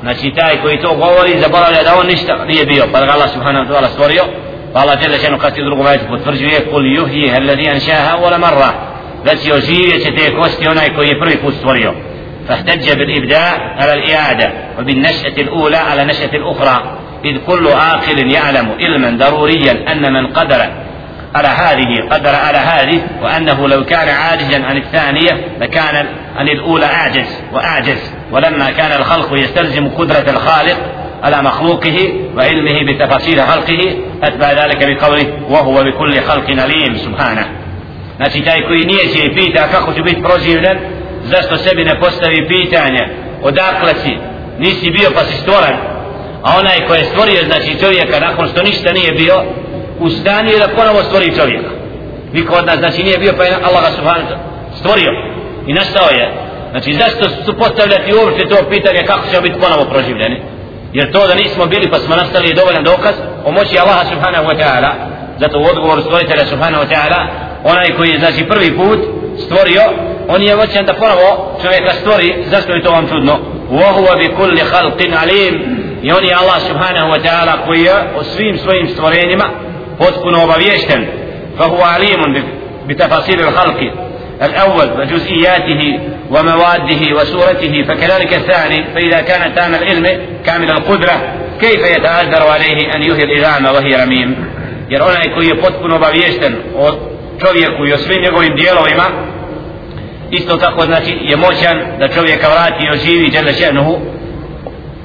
znači taj koji to govori zaboravlja da on ništa nije bio pa da Allah subhanahu wa ta'ala stvorio pa Allah žele šenu kad ti u drugom ajetu potvrđuje kul yuhyi alladhi anšaha wala marra da će oživjet će te kosti onaj koji je prvi put stvorio. فاحتج بالإبداع على الإعادة وبالنشأة الأولى على نشأة الأخرى إذ كل عاقل يعلم علما ضروريا أن من قدر على هذه قدر على هذه وأنه لو كان عاجزا عن الثانية لكان عن الأولى أعجز وأعجز ولما كان الخلق يستلزم قدرة الخالق على مخلوقه وعلمه بتفاصيل خلقه أتبع ذلك بقوله وهو بكل خلق عليم سبحانه Znači taj koji nije će i pita kako će biti proživljen zašto sebi ne postavi pitanje, odakle si, nisi bio pa si stvoren, a onaj ko je stvorio znači čovjeka nakon što ništa nije bio, u stanju da ponovo stvori čovjeka. Niko od nas znači nije bio pa je Allah subhanahu stvorio i nastao je. Znači zašto su postavljati uopće to pitanje kako ćemo biti ponovo proživljeni? Jer to da nismo bili pa smo nastali je dovoljan dokaz o moći Allaha subhanahu wa ta'ala. Zato u odgovoru stvoritelja subhanahu wa ta'ala onaj koji je znači prvi put stvorio on je moćan da ponovo čovjeka stvori zašto je to vam čudno وهو بكل خلق عليم i on je Allah subhanahu wa ta'ala koji je o svim svojim stvorenjima potpuno obavješten فهو عليم بتفاصيل الخلق الأول وجزئياته ومواده وسورته فكذلك الثاني فإذا كان تام العلم كامل القدرة كيف يتأذر عليه أن يهي الإذان وهي رميم jer onaj koji je potpuno obaviješten o čovjeku i o svim njegovim dijelovima isto tako znači je moćan da čovjeka vrati i oživi dželle še'nuhu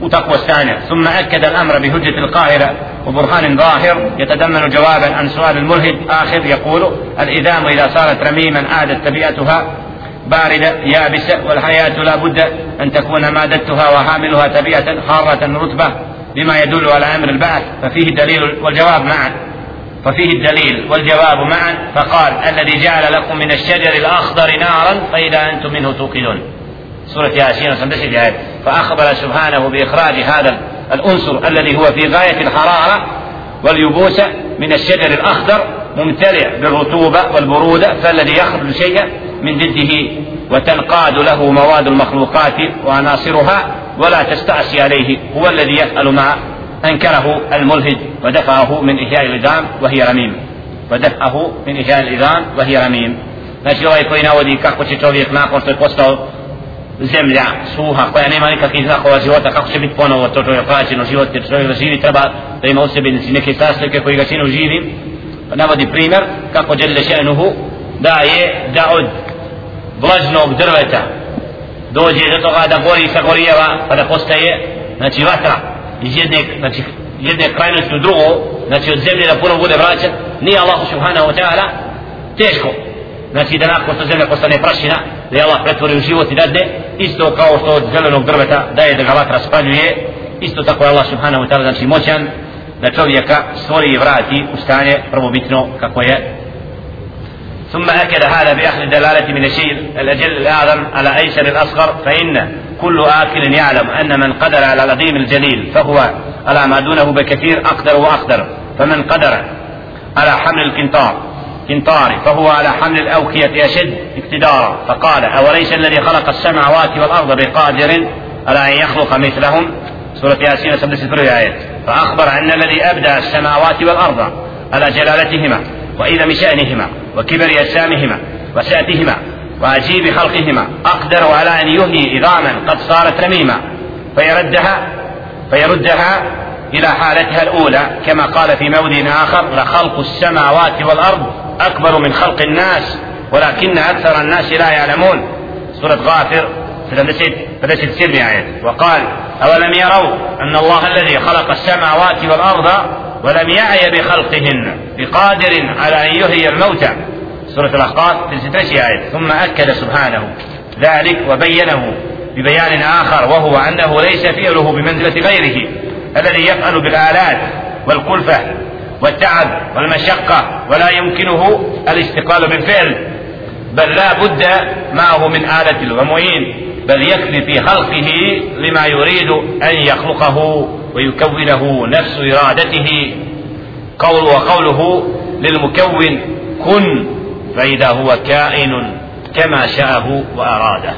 u takvo stanje. ثم أكد الأمر بهجة القاهرة وبرهان ظاهر يتضمن جوابا عن سؤال الملحد آخر يقول الإذام إذا صارت رميما عادت طبيعتها باردة يابسة والحياة لا بد أن تكون مادتها وحاملها طبيعة حارة رتبة بما يدل على أمر البعث ففيه دليل والجواب معا ففيه الدليل والجواب معا فقال الذي جعل لكم من الشجر الأخضر نارا فإذا أنتم منه توقدون. سورة ياسين 56 آية. فأخبر سبحانه بإخراج هذا العنصر الذي هو في غاية الحرارة واليبوسة من الشجر الأخضر ممتلئ بالرطوبة والبرودة فالذي يخرج شيئا من ضده وتنقاد له مواد المخلوقات وعناصرها ولا تستعصي عليه هو الذي يفعل ما أنكره الملحد ودفعه من إحياء الإذان وهي رميم ودفعه من إحياء الإذان وهي رميم Znači ovaj koji navodi kako će čovjek nakon što je postao zemlja suha koja nema nikakvih znakova života kako će biti ponovo to čovjek vraćeno život jer čovjek da živi treba da ima u sebi neke sastojke koji ga činu živim pa navodi primjer kako Đelle Še'nuhu da je da od vlažnog drveta dođe do toga da gori sa gorijeva pa da postaje znači vatra iz jedne znači jedne krajnosti u drugo znači od zemlje da puno bude vraćan nije Allah subhanahu wa ta'ala teško. Znači da nakon što zemlja postane prašina da je Allah pretvori u život i dadne isto kao što od zelenog drveta daje da ga vatra spaljuje isto tako je Allah subhanahu wa ta'ala znači moćan da čovjeka stvori i vrati u stanje prvobitno kako je ثم أكد هذا بأخذ الدلالة من الشيء الأجل الأعظم على أيسر الأصغر فإن كل آكل يعلم أن من قدر على العظيم الجليل فهو على ما دونه بكثير أقدر وأقدر فمن قدر على حمل القنطار قنطار فهو على حمل الأوكية أشد اقتدارا فقال أوليس الذي خلق السماوات والأرض بقادر على أن يخلق مثلهم؟ سورة ياسين سبع آيات فأخبر أن الذي أبدأ السماوات والأرض على جلالتهما وإذا شأنهما. وكبر أجسامهما وسعتهما وعجيب خلقهما أقدر على أن يهي عظاما قد صارت رميما فيردها فيردها إلى حالتها الأولى كما قال في مولد آخر لخلق السماوات والأرض أكبر من خلق الناس ولكن أكثر الناس لا يعلمون. سورة غافر فدست سلمي آية. وقال أولم يروا أن الله الذي خلق السماوات والأرض ولم يعي بخلقهن بقادر على أن يحيي الموتى. سورة الأحقاف في ستة آية ثم أكد سبحانه ذلك وبينه ببيان آخر وهو أنه ليس فعله بمنزلة غيره الذي يفعل بالآلات والكلفة والتعب والمشقة ولا يمكنه الاستقلال بالفعل بل لا بد معه من آلة ومعين بل يكفي في خلقه لما يريد أن يخلقه. ويكونه نفس إرادته قول وقوله للمكون كن فإذا هو كائن كما شاءه وأراده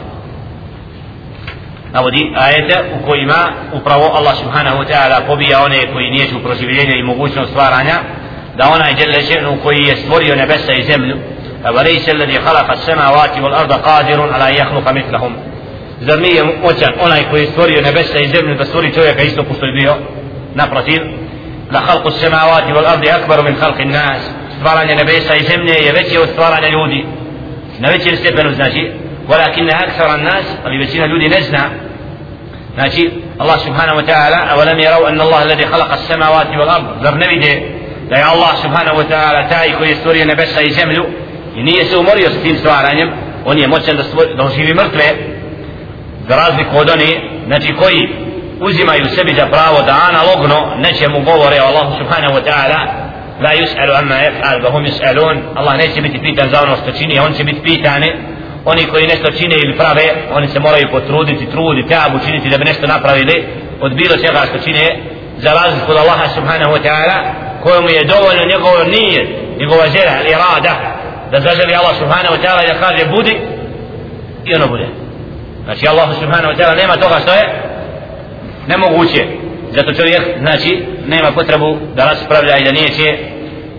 navodi ajete u kojima upravo Allah subhanahu wa ta'ala pobija one koji nijeću proživljenja i mogućnost stvaranja da onaj djelle še'nu koji je stvorio nebesa i zemlju وليس الذي خلق السماوات والأرض قادر على أن يخلق مثلهم zar nije moćan onaj koji je stvorio nebesa i zemlju da stvori čovjeka isto ko što je bio naprotiv la khalqu samawati wal ardi akbaru min khalqi nas stvaranje nebesa i zemlje je veće od stvaranja ljudi na većem stepenu znači ولكن أكثر الناس ali većina ljudi ne zna znači Allah subhanahu wa ta'ala أولم يروا أن الله الذي خلق السماوات والأرض zar ne vide da je Allah subhanahu wa ta'ala taj koji je stvorio nebesa i zemlju i nije se umorio s tim stvaranjem on je moćan da, stvori, da oživi mrtve za razliku od oni znači koji uzimaju sebi za pravo da analogno nečemu govore o Allahu subhanahu wa ta'ala la yus'alu amma yaf'al wa hum yus'alun. Allah neće biti pitan za ono što čini on će biti pitani oni koji nešto čine ili prave oni se moraju potruditi trudi tabu činiti da bi nešto napravili od bilo čega što čine za razliku od Allaha subhanahu wa ta'ala kojemu je dovoljno njegovo nije njegova želja ili rada da zaželi Allah subhanahu wa ta'ala da kaže budi i ono bude. Znači Allah subhanahu wa ta'ala nema toga što je nemoguće zato čovjek znači nema potrebu da raspravlja i da nije će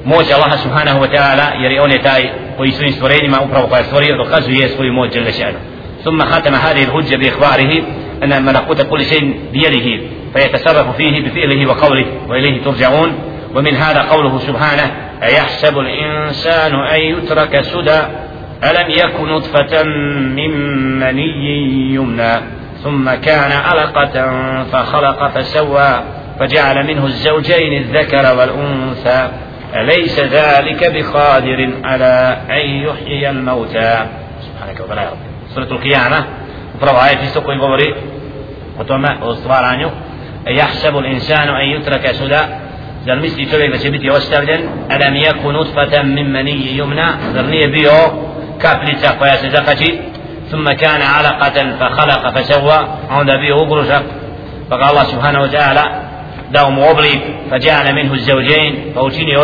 moć Allaha subhanahu wa ta'ala jer on je taj koji svojim stvorenjima upravo koja je stvorio dokazuje svoju moć jel šanu ثم ختم هذه الحجة بإخباره أن ملكوت كل شيء بيده فيتصرف فيه بفعله وقوله وإليه ترجعون ومن هذا قوله سبحانه أيحسب الإنسان أن يترك سدى ألم يك نطفة من مني يمنى ثم كان علقة فخلق فسوى فجعل منه الزوجين الذكر والأنثى. أليس ذلك بقادر على أن يحيي الموتى؟ سبحانك وبلا يا رب. سورة القيامة. Koji govori o tome, o stvaranju. يحسب الإنسان أن يترك سدى. Zar misli čovjek da će biti ostavljen? alam yaku nutfatan min maniyyi koja se zakači ثم كان علقة فخلق فسوى. عند ga Allah subhanahu wa ta'ala dao mu oblik فجعل منه الزوجين.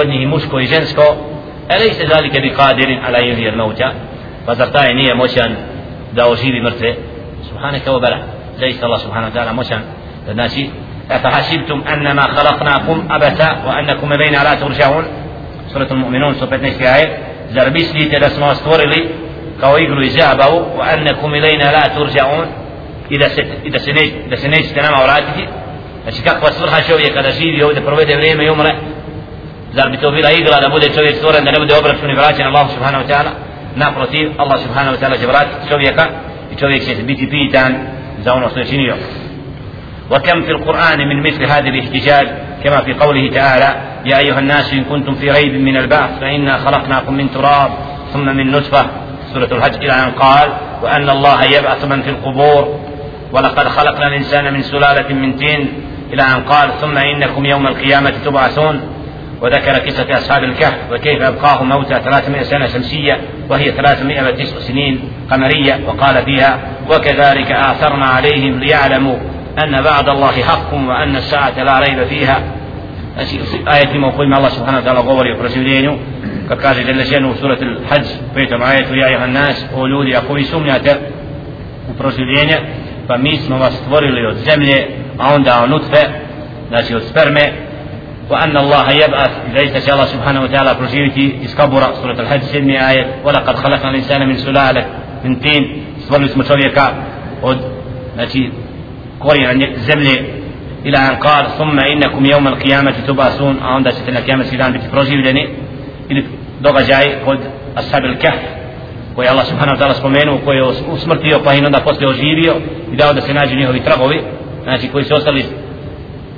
njih muško i žensko أليس ذلك بقادر على يحيي الموتى فزر taj nije moćan da oživi mrtve سبحانك وبلا. زيست الله سبحانه وتعالى da znači أفحسبتم أنما خلقناكم أبثا وأنكم إلينا لا ترجعون؟ سورة المؤمنون سورة 15 زر mislite da smo stvorili kao igru i zabavu wa annakum ilayna la turja'un i se, i da se, ne, da se nećete nama vratiti znači kakva svrha čovjeka da živi ovdje provede vrijeme i umre zar bi to bila igra da bude čovjek stvoren da ne bude obračun i vraćan Allah subhanahu wa ta'ala naprotiv Allah subhanahu wa ta'ala će vratiti čovjeka i čovjek će biti pitan za ono što je činio وكم في القرآن من مثل هذا الاحتجاج كما في قوله تعالى يا أيها الناس إن كنتم في ريب من البعث فإنا خلقناكم من تراب ثم من نطفة. سورة الحج إلى أن قال وأن الله يبعث من في القبور. ولقد خلقنا الإنسان من سلالة من تين. إلى أن قال ثم إنكم يوم القيامة تبعثون. وذكر قصة أصحاب الكهف وكيف أبقاهم موتى 300 سنة شمسية وهي 309 سنين قمرية وقال فيها وكذلك آثرنا عليهم ليعلموا أن بعد الله حق وأن الساعة لا ريب فيها. آية ما قل الله سبحانه وتعالى قولي وبرسولينه كقال جل شأنه سورة الحج. بيت آية يا أيها الناس أولودي أقوي سمنا تر. وبرسولينه فميس ما مستوري ليوت زملة عند نطفة. ناس يوت وأن الله يبعث ليس شاء الله سبحانه وتعالى برسولتي إسكبرة سورة الحج سمي آية. ولقد خلقنا الإنسان من سلالة من تين سبحانه اسم شريكا. ود korijena zemlje ila an qal thumma innakum yawm al-qiyamati tubasun a onda ćete na kijametski dan biti proživljeni ili događaj kod ashab al-kahf koji Allah subhanahu wa ta'ala spomenuo koji je usmrtio pa i onda posle oživio i dao da se nađu njihovi tragovi znači koji su ostali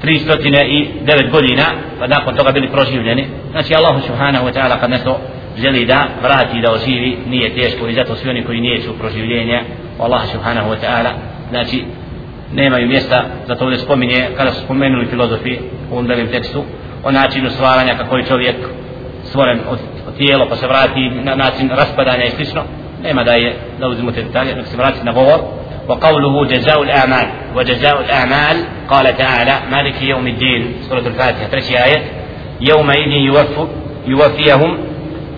309 godina pa nakon toga bili proživljeni. Znači Allah subhanahu wa ta'ala kad nešto želi da vrati da oživi nije teško i zato svi oni koji nijeću proživljenja Allah subhanahu wa ta'ala znači nemaju mjesta za to ovdje spominje kada su spomenuli filozofi u ovom tekstu o načinu stvaranja kako je čovjek stvoren od, od tijelo pa se vrati na način raspadanja i slično nema da je da uzimo te detalje nek se vrati na govor وقوله جزاء الأعمال وجزاء الأعمال قال تعالى مالك يوم الدين سورة الفاتحة ترشي آية يومئذ يوفي يوفيهم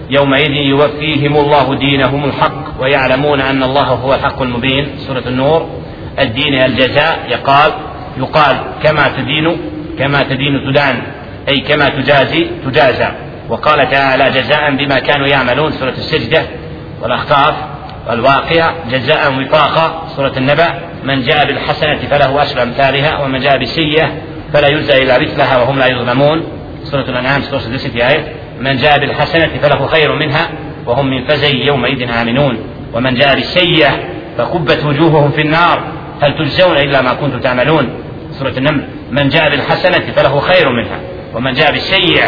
يومئذ يوفيهم الله دينهم الحق ويعلمون أن الله هو الحق المبين سورة النور الدين الجزاء يقال يقال كما تدين كما تدين تدان أي كما تجازي تجازى. وقال تعالى جزاء بما كانوا يعملون سورة السجدة والأخطاف والواقع جزاء وفاقا سورة النبأ من جاء بالحسنة فله أشر أمثالها ومن جاء بالسيئة فلا يجزى إلا مثلها وهم لا يظلمون. سورة الأنعام 160 آية من جاء بالحسنة فله خير منها وهم من فزع يومئذ آمنون ومن جاء بالسيئة فكبت وجوههم في النار. هل تجزون إلا ما كنتم تعملون؟ سورة النمل. من جاء بالحسنة فله خير منها ومن جاء بالسيئة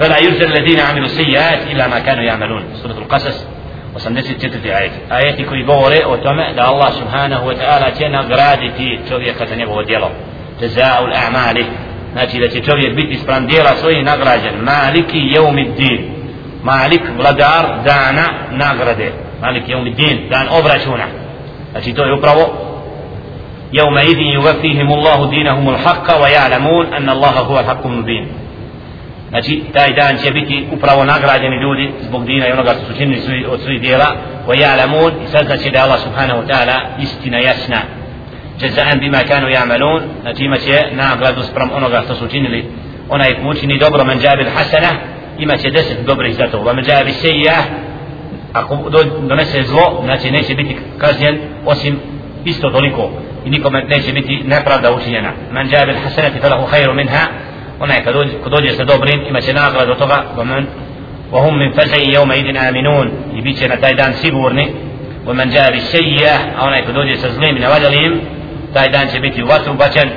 فلا يجزى الذين عملوا السيئات إلا ما كانوا يعملون. سورة القصص. وسندسي في آية. آية كوي بوري وتمع الله سبحانه وتعالى تينا غرادي تي تولي كتنبه وديلا جزاء الأعمال. ناتي لتي تولي بيتي سبران ديلا سوي نغراجا مالك يوم الدين. مالك بلدار دانا نغرده مالك يوم الدين. دان أبرشونا Znači to je upravo يومئذ يوفيهم الله دينهم الحق ويعلمون أن الله هو الحق المبين Znači, taj dan će biti upravo nagrađeni ljudi zbog dina i onoga što su činili svi, od svih dijela. Wa ya'lamun i sad znači da Allah subhanahu ta'ala istina jasna. Jaza'an bima kanu ya'malun. Znači ima će nagradu sprem onoga što su činili. Onaj ko učini dobro men jabil hasana ima će deset dobrih za to. Wa men jabil sejja ako donese zlo, znači neće biti kažnjen osim isto toliko nikome neće biti nepravda učinjena. Men jabil hasanati falahu khairu minha onaj kad dođe, kad dođe sa dobrim ima će nagradu toga ومن فزع يومئذ آمنون i bit će na taj dan sigurni ومن جاء بالسيئة a onaj kad dođe sa zlim i navađalim taj dan će biti u vatru bačen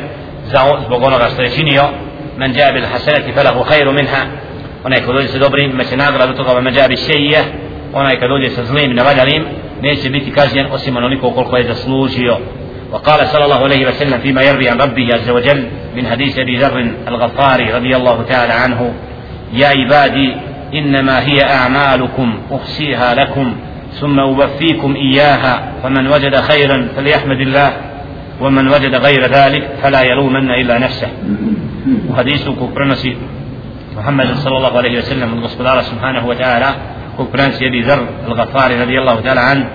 zbog onoga što je činio من جاء بالحسنة فله خير منها onaj kad dođe sa dobrim ima će nagradu toga ومن جاء بالسيئة onaj kad dođe sa zlim i navađalim neće biti kažnjen osim onoliko koliko je zaslužio وقال صلى الله عليه وسلم فيما يروي عن ربه عز وجل من حديث أبي ذر الغفاري رضي الله تعالى عنه يا عبادي إنما هي أعمالكم أحصيها لكم ثم أوفيكم إياها فمن وجد خيرا فليحمد الله ومن وجد غير ذلك فلا يلومن إلا نفسه. وحديثك برنسي محمد صلى الله عليه وسلم من الله سبحانه وتعالى كبرنسي أبي ذر الغفاري رضي الله تعالى عنه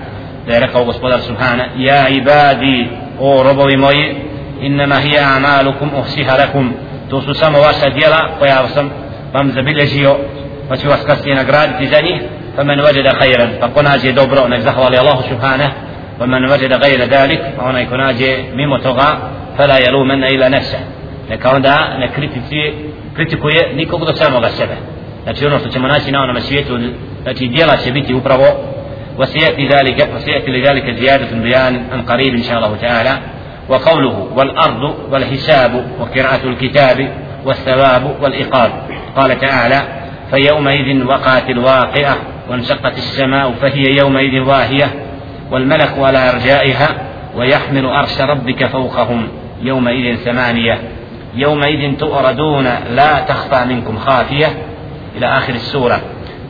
da je rekao gospodar Subhana ja ibadi o robovi moji innama hiya amalukum uhsiha lakum. To su samo vaša djela koja sam vam zabilježio pa ću vas kasnije nagraditi za njih. Fa men wajada khayran pa ko nađe dobro nek zahvali Allahu Subhana wa man wajada ghayra dalik pa onaj ko nađe mimo toga fala yalumanna ila nafsa neka onda ne kritici kritikuje nikog do samoga sebe. Znači ono što ćemo naći na onom svijetu znači djela će biti upravo وسيأتي ذلك وسيأتي لذلك زيادة بيان عن قريب إن شاء الله تعالى. وقوله والأرض والحساب وقراءة الكتاب والثواب والإقاب قال تعالى فيومئذ وقعت الواقعة وانشقت السماء فهي يومئذ واهية والملك على أرجائها ويحمل أرش ربك فوقهم يومئذ ثمانية. يومئذ تؤردون لا تخفى منكم خافية. إلى آخر السورة.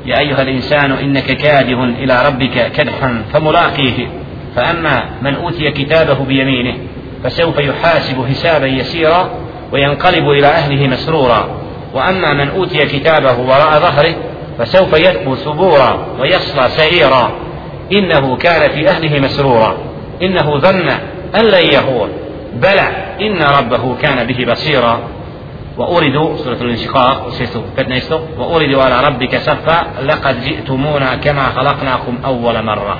يا أيها الإنسان إنك كادح إلى ربك كدحا فملاقيه فأما من أوتي كتابه بيمينه فسوف يحاسب حسابا يسيرا وينقلب إلى أهله مسرورا وأما من أوتي كتابه وراء ظهره فسوف يدعو ثبورا ويصلى سعيرا إنه كان في أهله مسرورا إنه ظن أن لن يهور بلى إن ربه كان به بصيرا. وأوردوا سورة الانشقاق 15 وأوردوا على ربك صفا لقد جئتمونا كما خلقناكم أول مرة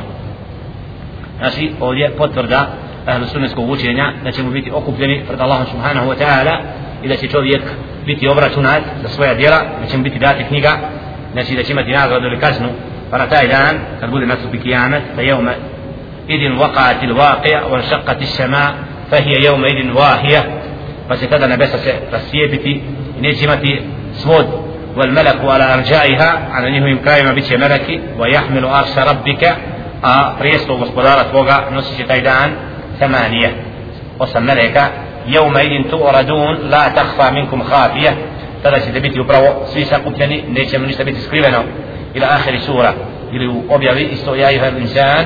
Znači, ovdje potvrda ahlu sunnetskog učenja da ćemo biti okupljeni pred Allahom subhanahu wa ta'ala i da će čovjek biti obračunat za svoja djela, da će mu biti dati knjiga, znači da će imati nagradu ili kaznu, pa na taj dan, kad bude nastupi kijamet, fa jevme idin waqa'ati l-waqija, wa šaqqati s-sama, fa hije jevme idin wahija, pa će tada nebesa se rascijepiti i neće imati svod wal malaku ala arjaiha a na njihovim krajima bit će meleki wa jahmilu arša rabbika a prijestvo gospodara tvoga nosit će taj dan ثمانية osam meleka يوم إذن تؤردون لا تخفى منكم خافية tada ćete biti upravo svi sakupljeni neće mu ništa biti skriveno ila ahiri sura ili u objavi isto ja ihar insan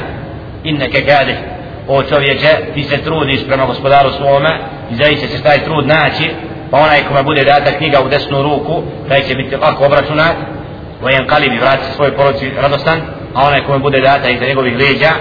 inneke kadih o čovječe ti se trudiš prema gospodaru svome i zaista će taj trud naći pa onaj kome bude data knjiga u desnu ruku taj će biti lako obračunat. Vojen i vrati svoj poroci radostan a onaj kome bude data iza njegovih leđa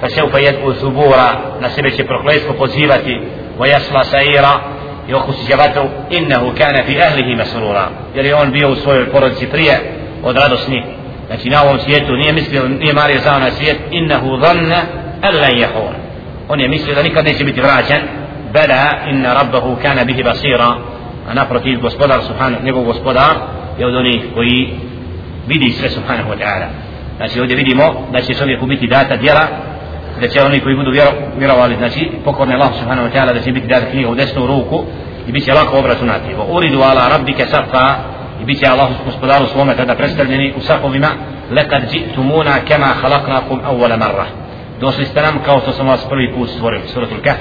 pa se upajed u subura na sebe će prokletstvo pozivati vojasla saira i okusi će vatru innehu kane fi ahlihi masrura jer je on bio u svojoj porodici prije od radosnih znači na ovom svijetu nije mislio nije mario za na svijet innehu dhanne ellen jehova on je mislio da nikad neće biti vraćan bela inna rabbahu kana bihi basira a naprotiv gospodar subhanahu njegov gospodar je od onih subhanahu wa ta'ala znači ovdje vidimo da će čovjeku biti data djela da će oni koji budu vjerovali znači pokorni Allah subhanahu wa ta'ala da će biti data knjiga u desnu ruku i bit će lako obračunati uridu ala rabbike safa i bit će Allah gospodaru svome tada predstavljeni u safovima lekad jitumuna kama khalaqnakum awwala marra došli ste nam kao što sam vas prvi put stvorili suratul kahf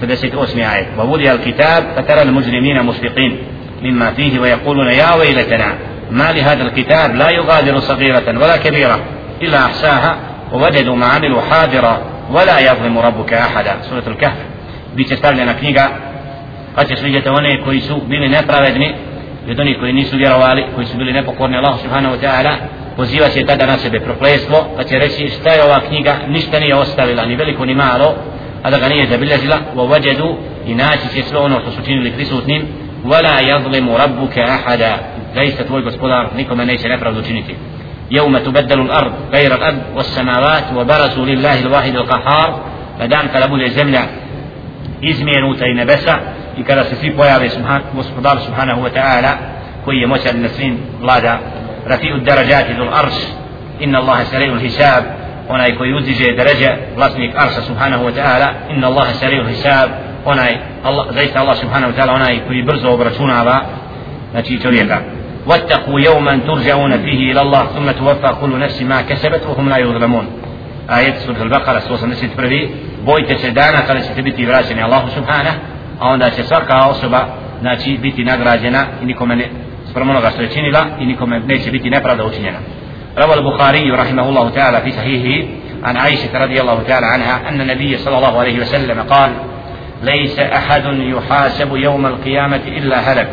48 ووضع الكتاب فترى المجرمين مشفقين مما فيه ويقولون يا ويلتنا ما لهذا الكتاب لا يغادر صغيرة ولا كبيرة إلا أحساها ووجدوا ما عملوا حاضرا ولا يظلم ربك أحدا. سورة الكهف. بيتستار لنا كنيغا قد تسويجة وني كويسو بني نفرا ودني يدني كوينيسو يروالي كويسو بني نفقورني الله سبحانه وتعالى. poziva će tada na sebe prokletstvo pa će reći šta je ova knjiga ništa هذا da ga nije ووجدوا wa يسلون i naći će sve ono što su činili prisutnim wala yazlimu rabbuka ahada. Zaista يوم تبدل الأرض غير الأرض والسماوات وبرسوا لله الواحد القهار مدام قلبوا للجملة إزمينو تين بسا يكرا سسي بويا سبحان وسبدار سبحانه وتعالى كوي مشى النسرين بلادا رفيء الدرجات ذو الأرش إن الله سريع الحساب onaj koji uzdiže deređe vlasnik arša subhanahu wa ta'ala inna Allahe sari'u hisab onaj Allah, zaista Allah subhanahu wa ta'ala onaj koji brzo obračunava znači čovjeka واتقوا يوما ترجعون فيه إلى الله ثم توفى كل نفس ما كسبت وهم لا يظلمون آية سورة البقرة سورة 81 bojte se dana kada ćete biti vraćeni Allahu subhanahu a onda će svaka osoba znači biti nagrađena i nikome ne sprem onoga što je činila i nikome neće biti nepravda učinjena روى البخاري رحمه الله تعالى في صحيحه عن عائشة رضي الله تعالى عنها أن النبي صلى الله عليه وسلم قال ليس أحد يحاسب يوم القيامة إلا هلك.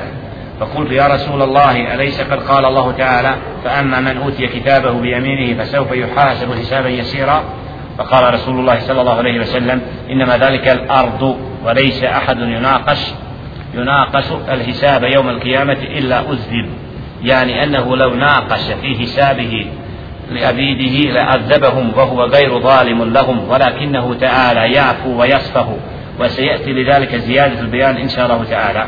فقلت يا رسول الله أليس قد قال الله تعالى فأما من أوتي كتابه بيمينه فسوف يحاسب حسابا يسيرا؟ فقال رسول الله صلى الله عليه وسلم إنما ذلك الأرض وليس أحد يناقش يناقش الحساب يوم القيامة إلا أذب يعني أنه لو ناقش في حسابه لأبيده لعذبهم وهو غير ظالم لهم ولكنه تعالى يعفو ويصفه وسيأتي لذلك زيادة البيان إن شاء الله تعالى.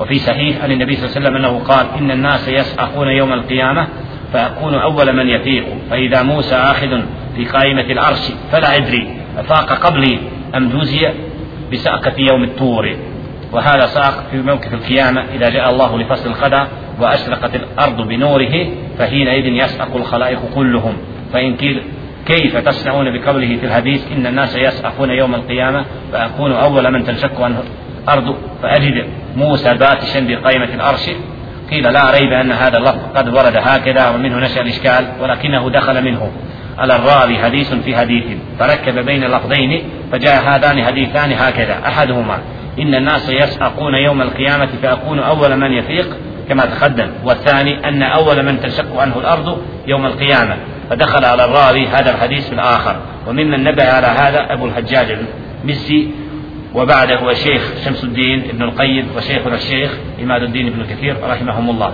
وفي صحيح عن النبي صلى الله عليه وسلم أنه قال إن الناس يسعقون يوم القيامة فأكون أول من يفيق فإذا موسى آخذ في قائمة العرش فلا أدري أفاق قبلي أم جوزي بسأقة يوم الطور. وهذا ساق في موقف القيامة إذا جاء الله لفصل الخدع وأشرقت الأرض بنوره فحينئذ يسأق الخلائق كلهم. فإن كيف تصنعون بقوله في الحديث إن الناس يسأقون يوم القيامة فأكون أول من تنشق عنه الأرض؟ فأجد موسى باتشا بقائمة الأرش قيل لا ريب أن هذا اللفظ قد ورد هكذا ومنه نشأ الإشكال ولكنه دخل منه. على الراوي حديث في حديث فركب بين اللفظين فجاء هذان حديثان هكذا. أحدهما إن الناس يسأقون يوم القيامة فأكون أول من يفيق. كما تقدم. والثاني أن أول من تنشق عنه الأرض يوم القيامة فدخل على الراوي هذا الحديث الآخر وممن نبه على هذا أبو الحجاج المسي وبعده الشيخ شمس الدين ابن القيم وشيخنا الشيخ إماد الدين ابن كثير رحمهم الله.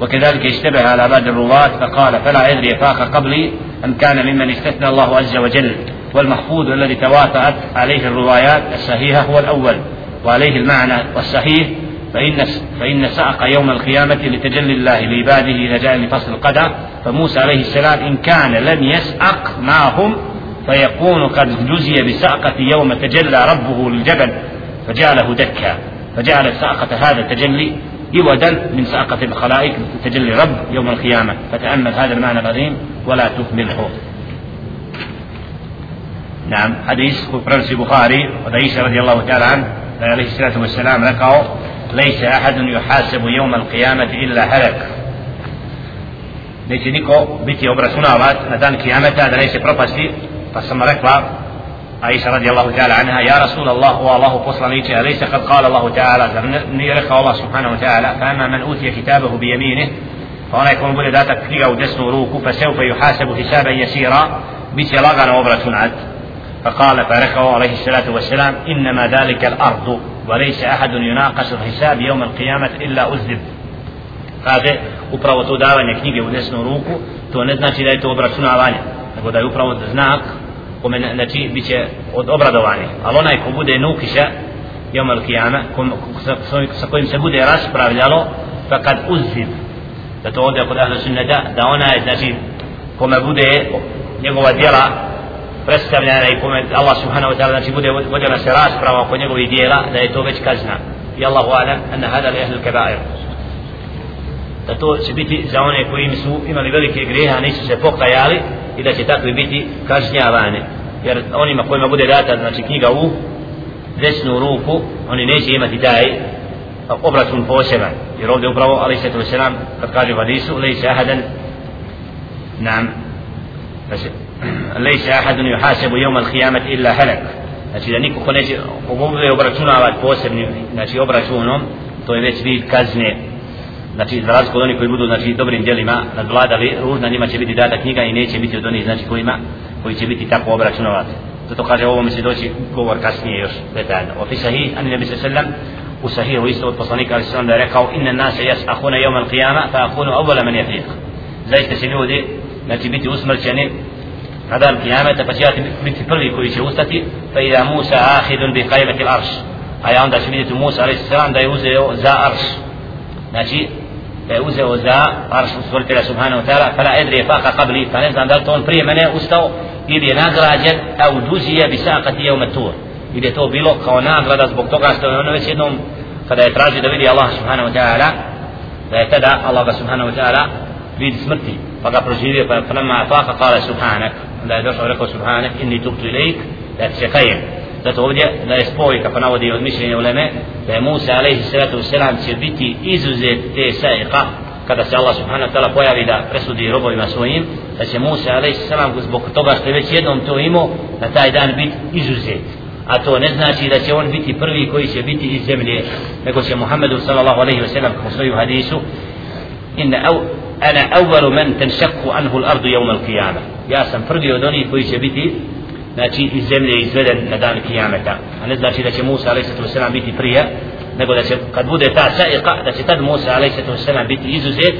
وكذلك اشتبه على بعض الرواة فقال فلا أدري فاق قبلي أم كان ممن استثنى الله عز وجل والمحفوظ الذي تواتأت عليه الروايات الصحيحة هو الأول وعليه المعنى والصحيح فإن فإن سأق يوم القيامة لتجلي الله لعباده إذا جاء لفصل القدر فموسى عليه السلام إن كان لم يسأق معهم فيكون قد جزي بسأقة يوم تجلى ربه للجبل فجعله دكا فجعل سأقة هذا التجلي عودا من سأقة الخلائق تجلي رب يوم القيامة. فتأمل هذا المعنى العظيم ولا تهمله. نعم حديث فرنسي بخاري ودعيسى رضي الله تعالى عنه عليه الصلاة والسلام لقاه ليس أحد يحاسب يوم القيامة إلا هلك neće niko biti obračunavat na dan kijameta da neće propasti pa sam rekla Aisha radijallahu ta'ala anha ja Rasul Allah o Allahu poslaniće alejsa kad kala Allahu ta'ala zar nije rekao Allah subhanahu ta'ala fa ama man utije kitabahu bi jaminih fa onaj kom bude data knjiga u desnu ruku fa seufa yuhasabu hisaban jasira bit će lagano obračunat فقال فركه عليه الصلاة والسلام إنما ذلك الأرض وليس أحد يناقش الحساب يوم القيامة إلا أذب kaže upravo to davanje knjige u desnu ruku to ne znači da je to obračunavanje nego da je upravo znak kome znači bit će od obradovanja ali onaj ko bude nukiša يوم القيامة sa kojim se bude raspravljalo fakad uzziv da to ovdje kod ahlu sunnata da ona je znači kome bude njegova djela predstavljena i kome Allah subhanahu wa ta'ala znači bude vodila se rasprava oko njegovih djela da je to već kazna. I Allahu alam anna hada li ahlul kebair da to će biti za one koji su imali velike greha a nisu se pokajali i da će takvi biti kažnjavani. Jer onima kojima bude data znači knjiga u desnu ruku oni neće imati taj obračun poseban. Jer ovdje upravo ali se to selam kad kaže hadisu lejse ahadan nam lejse ahadun yuhasabu yawm al-qiyamat illa halak znači da niko ko neće bude obračunavati posebnim znači obračunom to je već vid kazne znači za razliku od onih koji budu znači dobrim djelima nadvladali ružna njima će biti data knjiga i neće biti od onih znači kojima koji će biti tako obračunovati zato kaže ovo mi se doći govor kasnije još detaljno wa fi sahih an nabi sallam u sahihu isto od poslanika ali sallam da je rekao inna nase yas'ahuna yawm al-qiyama fa akunu awwala man yafiq zaista će ljudi znači biti usmrćeni na dan kijameta pa će biti prvi koji će ustati fa ida Musa ahidun bi qajbati al-arsh a ja onda će vidjeti Musa sallam da je uzeo za arš znači da je uzeo za arš stvoritelja subhanahu ta'ala fala edri faqa qabli pa ne znam da li to on prije mene ustao ili je nagrađen au duzije bi saqati yawm tur ili je to bilo kao nagrada zbog toga što je ono već jednom kada je tražio da vidi Allah subhanahu wa ta'ala da je tada Allah subhanahu wa ta'ala vidi smrti pa ga proživio pa falamma afaqa qala subhanak da je došao rekao subhanak inni tubtu ilaik da se kajem zato ovdje da je spoj kako navodi od mišljenja uleme da je Musa alaihi salatu wasalam će biti izuzet te sajqa kada se Allah subhanahu wa ta'ala pojavi da presudi robovima svojim da će Musa a.s. zbog toga što je već jednom to imao na taj dan biti izuzet a to ne znači da će on biti prvi koji će biti iz zemlje nego će Muhammedu sallallahu alaihi wasallam kako stoji u hadisu إن أو أنا أول من تنشق عنه الأرض يوم القيامة. يا سم فردي ودوني في شبيتي ناتي الزمن يزبدن ندان القيامة أنا ناتي ناتي موسى عليه الصلاة والسلام بيتي بريا نقول ناتي قد بودي تا سائقة. ناتي تد موسى عليه الصلاة والسلام بيتي يزوزيت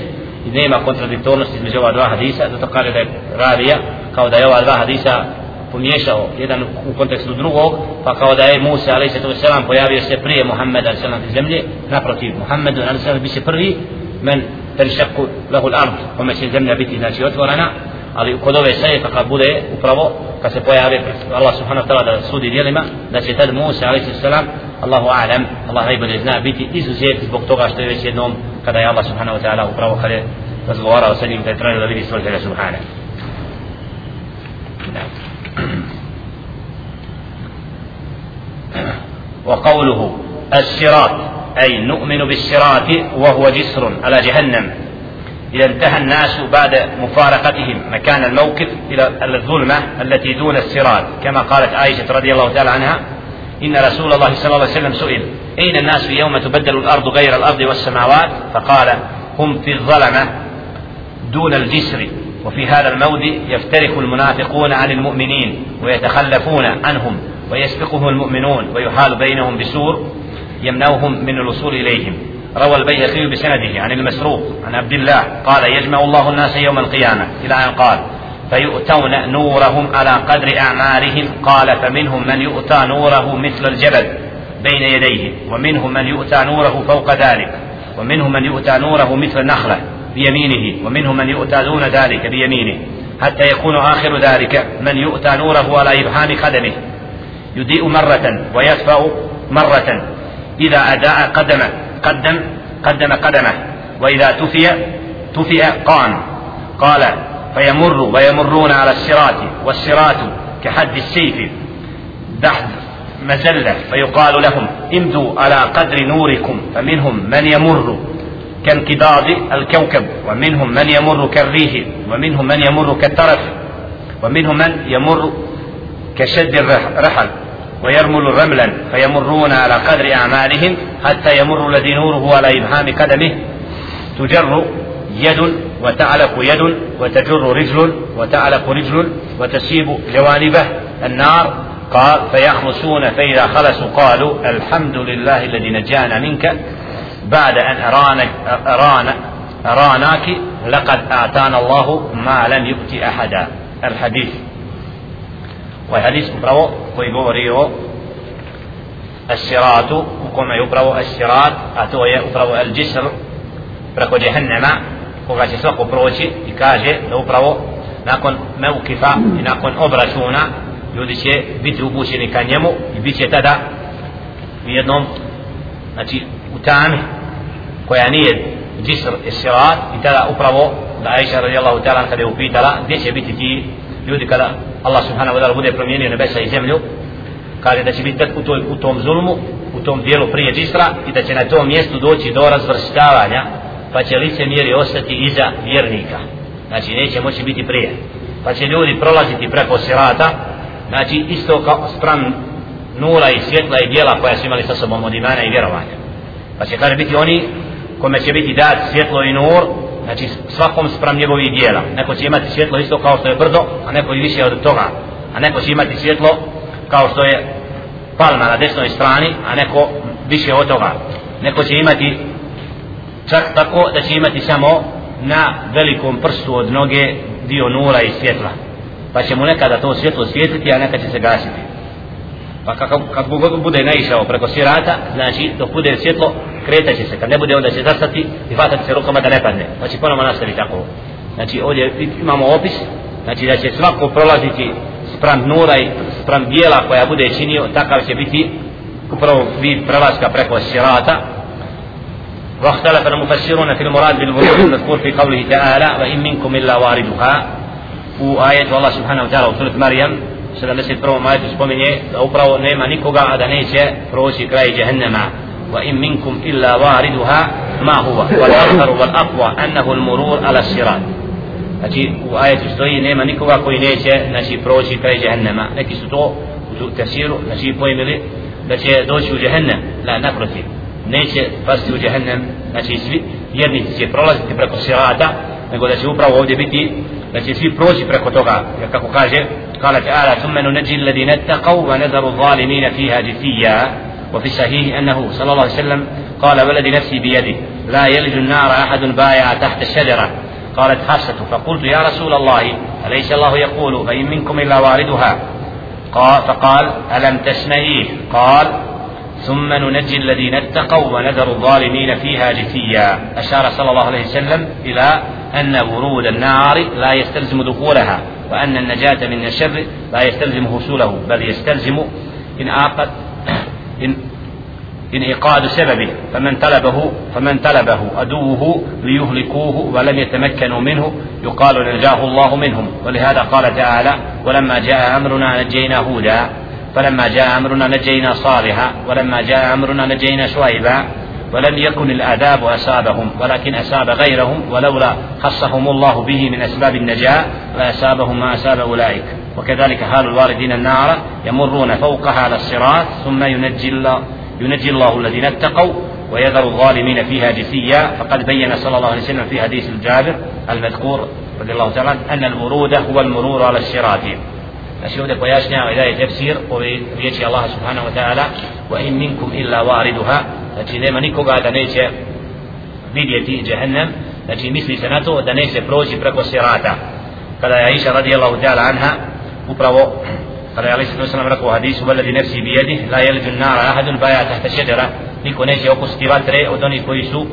إذ نيما كونتردكتورنس إذ مجوى دوا حديثة ذو تقال إذا رابية كاو دا يوى دوا حديثة pomiješao jedan u kontekstu drugog, pa kao da je Musa a.s. pojavio se prije Muhammeda a.s. zemlje, naprotiv Muhammedu a.s. bi se prvi, men tenšaku lahu l'ard kome će zemlja biti znači otvorena ali kod ove saje kad bude upravo kad se pojavi Allah subhanahu wa ta'ala da sudi dijelima da će tad Musa alaih sallam Allahu a'lam Allah najbolje zna biti izuzet zbog toga što je već jednom kada je Allah subhanahu wa ta'ala upravo kada je razgovarao sa njim kada je tražio da vidi stvoritelja subhanahu وقوله الصراط أي نؤمن بالصراط وهو جسر على جهنم. إذا انتهى الناس بعد مفارقتهم مكان الموقف إلى الظلمة التي دون الصراط. كما قالت عائشة رضي الله تعالى عنها إن رسول الله صلى الله عليه وسلم سئل أين الناس يوم تبدل الأرض غير الأرض والسماوات؟ فقال هم في الظلمة دون الجسر. وفي هذا الموضع يفترق المنافقون عن المؤمنين ويتخلفون عنهم ويسبقهم المؤمنون ويحال بينهم بسور. يمنعهم من الوصول إليهم. روى البيهقي بسنده عن المسروق عن عبد الله قال يجمع الله الناس يوم القيامة. إلى أن قال فيؤتون نورهم على قدر أعمالهم. قال فمنهم من يؤتى نوره مثل الجبل بين يديه ومنهم من يؤتى نوره فوق ذلك ومنهم من يؤتى نوره مثل النخلة بيمينه ومنهم من يؤتى دون ذلك بيمينه. حتى يكون آخر ذلك من يؤتى نوره على إبهام قدمه يضيء مرة ويدفع مرة إذا أداء قدم قدم قدم قدمه. وإذا تفي تفي قام. قال فيمر ويمرون على الصراط والصراط كحد السيف. دحد مزلة فيقال لهم امدوا على قدر نوركم فمنهم من يمر كانقضاض الكوكب ومنهم من يمر كالريح ومنهم من يمر كالترف ومنهم من يمر كشد الرحل ويرمل رملا فيمرون على قدر أعمالهم حتى يمر الذي نوره على إبهام قدمه. تجر يد وتعلق يد وتجر رجل وتعلق رجل وتسيب جوانبه النار. قال فيخلصون فإذا خلصوا قالوا الحمد لله الذي نجانا منك بعد أن أرانا أرانا أراناك لقد آتانا الله ما لم يؤت أحدا. الحديث. Ovaj hadis upravo koji govori o الصراط وكما يقرأ الصراط أتو يقرأ الجسر preko džehennema koga će svako proći i kaže da upravo nakon meukifa i nakon obračuna ljudi će biti upućeni ka njemu i bit će tada u jednom znači u tami koja nije džisr i sirat i tada upravo da Aisha radijallahu ta'ala kada je upitala gdje će biti ti ljudi kada Allah subhanahu wa ta'ala bude promijenio nebesa i zemlju kaže da će biti u, toj, u tom zulmu u tom dijelu prije džisra i da će na tom mjestu doći do razvrstavanja pa će lice mjeri ostati iza vjernika. Znači neće moći biti prije. Pa će ljudi prolaziti preko sirata. Znači isto kao spram nura i svjetla i dijela koja su imali sa sobom od imana i vjerovanja. Pa će kaže biti oni kome će biti dat svjetlo i nur znači svakom sprem njegovih dijela. Neko će imati svjetlo isto kao što je brdo a neko i više od toga. A neko će imati svjetlo kao što je palma na desnoj strani a neko više od toga. Neko će imati čak tako da će imati samo na velikom prstu od noge dio nula i svjetla. Pa će mu nekada to svjetlo svijetliti a nekada će se gasiti. Pa kako, kako god bude naišao preko sirata znači dok bude svjetlo kretat će se kad ne bude onda će zastati i hvatati se rukama da ne padne pa će ponovno nastaviti tako znači ovdje imamo opis znači da će svako prolaziti sprem nura i sprem bijela koja bude činio takav će biti upravo vid prelaska preko sirata واختلف المفسرون في المراد بالورود المذكور في قوله تعالى وإن منكم إلا واردها وآية الله سبحانه وتعالى وسورة مريم 71. ajetu spominje da upravo nema nikoga a da neće proći kraj jehennema وإن منكم إلا واردها ما هو والأكثر والأقوى أنه المرور على الصراط Znači u ajetu stoji nema nikoga koji neće znači, proći kraj džehennema. Neki su to u tefsiru znači, pojmili da će doći u džehennem. La, naprotiv neće pasti u džehennem znači svi vjernici će prolaziti preko sirata nego da će upravo ovdje biti da će svi proći preko toga. Jer kako kaže قال تعالى ثم ننجي الذين اتقوا ونذر الظالمين فيها جثيا وفي الصحيح أنه صلى الله عليه وسلم قال والذي نفسي بيده لا يلج النار أحد بايع تحت الشجرة قالت حفصة فقلت يا رسول الله أليس الله يقول فإن منكم إلا واردها قال فقال ألم تسمعيه قال ثم ننجي الذين اتقوا ونذر الظالمين فيها جثيا. أشار صلى الله عليه وسلم إلى أن ورود النار لا يستلزم دخولها وأن النجاة من الشر لا يستلزم حصوله بل يستلزم إن آقد إن إنعقاد سببه. فمن طلبه فمن طلبه عدوه ليهلكوه ولم يتمكنوا منه يقال نجاه الله منهم. ولهذا قال تعالى ولما جاء أمرنا نجينا هودا. فلما جاء أمرنا نجينا صالحا ولما جاء أمرنا نجينا شعيبا ولم يكن الآداب أسابهم ولكن أساب غيرهم ولولا خصهم الله به من أسباب النجاة لأسابهم ما أساب أولئك. وكذلك حال الواردين النار يمرون فوقها على الصراط ثم ينجي الله ينجي الله الذين اتقوا ويذر الظالمين فيها جثيا. فقد بين صلى الله عليه وسلم في حديث الجابر المذكور رضي الله تعالى أن الورود هو المرور على الصراط. Znači ovdje pojašnjava i daje tefsir ove riječi Allaha subhanahu wa ta'ala wa in minkum illa wariduha znači nema nikoga da neće vidjeti džehennem znači misli se na to da neće proći preko sirata kada je Aisha radijallahu ta'ala anha upravo kada je Alisa sallam rekao u hadisu veledi nefsi bijedi la jeliđu nara ahadun baja tahta šedera niko neće okusiti vatre od onih koji su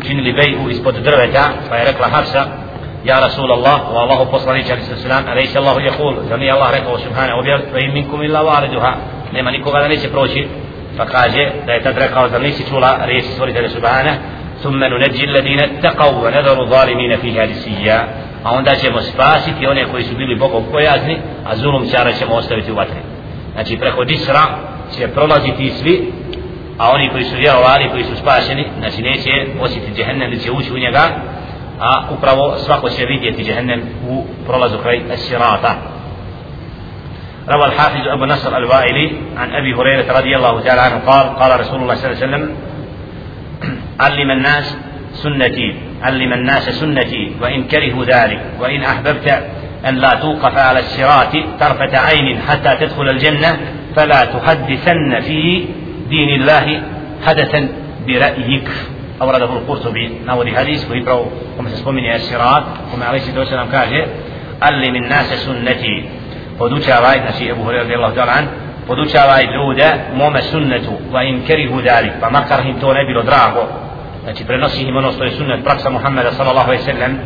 učinili beju ispod drveta pa je rekla Hafsa يا رسول الله والله فصليك عليه الصلاة والسلام أليس الله يقول؟ زني الله رقه سبحانه وبيرت فإن منكم إلا واردها. لما نكوغا لنسي بروشي فقال لا تدرك أو زنيسي تولى رئيس سوري سبحانه. ثم ننجي الذين اتقوا ونذر الظالمين فيها لسيا. a onda ćemo spasiti one koji su bili Bogom pojazni, a zulum čara ćemo ostaviti u vatre. Znači preko Disra će prolaziti svi, a oni koji su vjerovali, koji su spašeni, znači neće osjetiti džehennem, neće ući u njega, a upravo svako će vidjeti džehennem u prolazu kraj sirata روى الحافظ أبو نصر الوائلي عن أبي هريرة رضي الله تعالى عنه قال قال رسول الله صلى الله عليه وسلم علم الناس سنتي علم الناس سنتي وإن كرهوا ذلك وإن أحببت أن لا توقف على الصراط طرفة عين حتى تدخل الجنة فلا تحدثن في دين الله حدثا برأيك أورده القرطبي نور حديث في برو كما تسمون من السراط كما عليه الصلاة والسلام قال ألي من ناس سنتي فدوش عوائد نسي أبو هريرة رضي الله تعالى عنه فدوش عوائد لودة موم سنة وإن كرهوا ذلك فما كرهم تولى بلو znači prenosi im ono što je sunnet praksa Muhammeda sallallahu alaihi sallam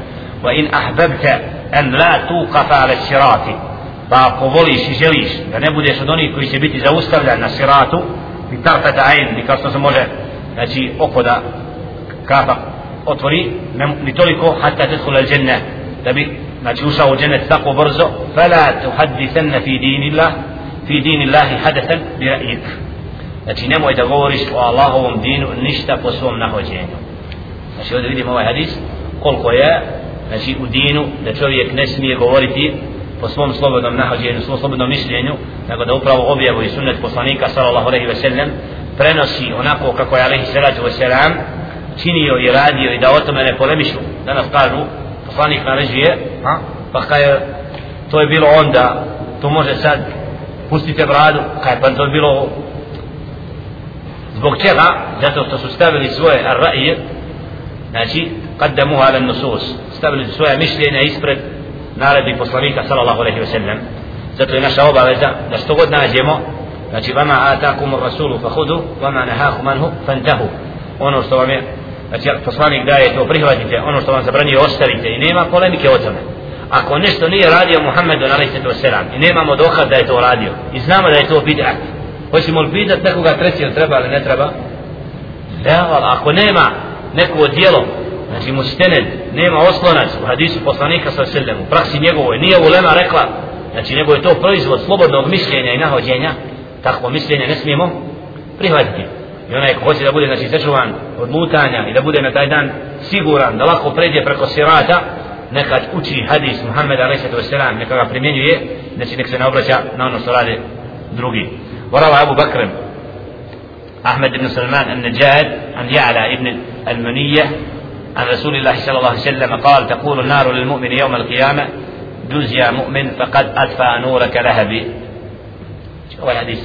wa in ahbabte en la tuqafa ala sirati. Pa ako voliš i želiš da ne budeš od onih koji će biti zaustavljan na siratu i tarfeta ajn kao što se može znači oko da kafa otvori ni toliko hatta tedhula al dženna da bi znači ušao u džennet tako brzo fala tuhaddithanna fi dinillah fi dinillahi hadathan bi ra'yik. Znači nemoj da govoriš o Allahovom dinu ništa po svom nahođenju. Znači ovdje vidimo ovaj hadis koliko je znači u dinu da čovjek ne smije govoriti po svom slobodnom nahođenju, svom slobodnom mišljenju, nego da upravo objavu i sunnet poslanika sallallahu alejhi ve sellem prenosi onako kako je alejhi salatu ve selam činio i radio i da o tome ne polemišu. Danas kažu poslanik naređuje, a pa kaj to je bilo onda, to može sad pustite bradu, kaj pa to je bilo zbog čega? Zato što su stavili svoje ar-ra'ije, znači, qaddamuha ala nusus, stavili svoje mišljenja ispred naredbi poslanika sallallahu alejhi ve sellem zato je naša obaveza da što god nađemo znači vama atakum rasulu fakhudu vama nahakum anhu fantahu ono što vam je znači poslanik daje to prihvatite ono što vam zabranio ostavite. I nema polemike o tome. Ako nešto nije radio Muhammed alejhi ve sellem i nemamo dokaz da je to radio. I znamo da je to bid'at. Hoćemo li pitat nekoga trećeg treba ili ne treba? Da, ako nema neko djelo znači mustened nema oslonac u hadisu poslanika sa selem u praksi njegovoj nije ulema rekla znači nego je to proizvod slobodnog mišljenja i nahođenja takvo mišljenje ne smijemo prihvatiti. I onaj ko hoće da bude znači sačuvan od lutanja i da bude na taj dan siguran da lako pređe preko sirata nekad uči hadis Muhammeda a.s. neka ga primjenjuje znači nek se ne obraća na ono što rade drugi وروا أبو بكر أحمد بن سلمان النجاد عن يعلى ابن المنية عن رسول الله صلى الله عليه وسلم قال تقول النار للمؤمن يوم القيامة جز يا مؤمن فقد أطفأ نورك لهبي هو الحديث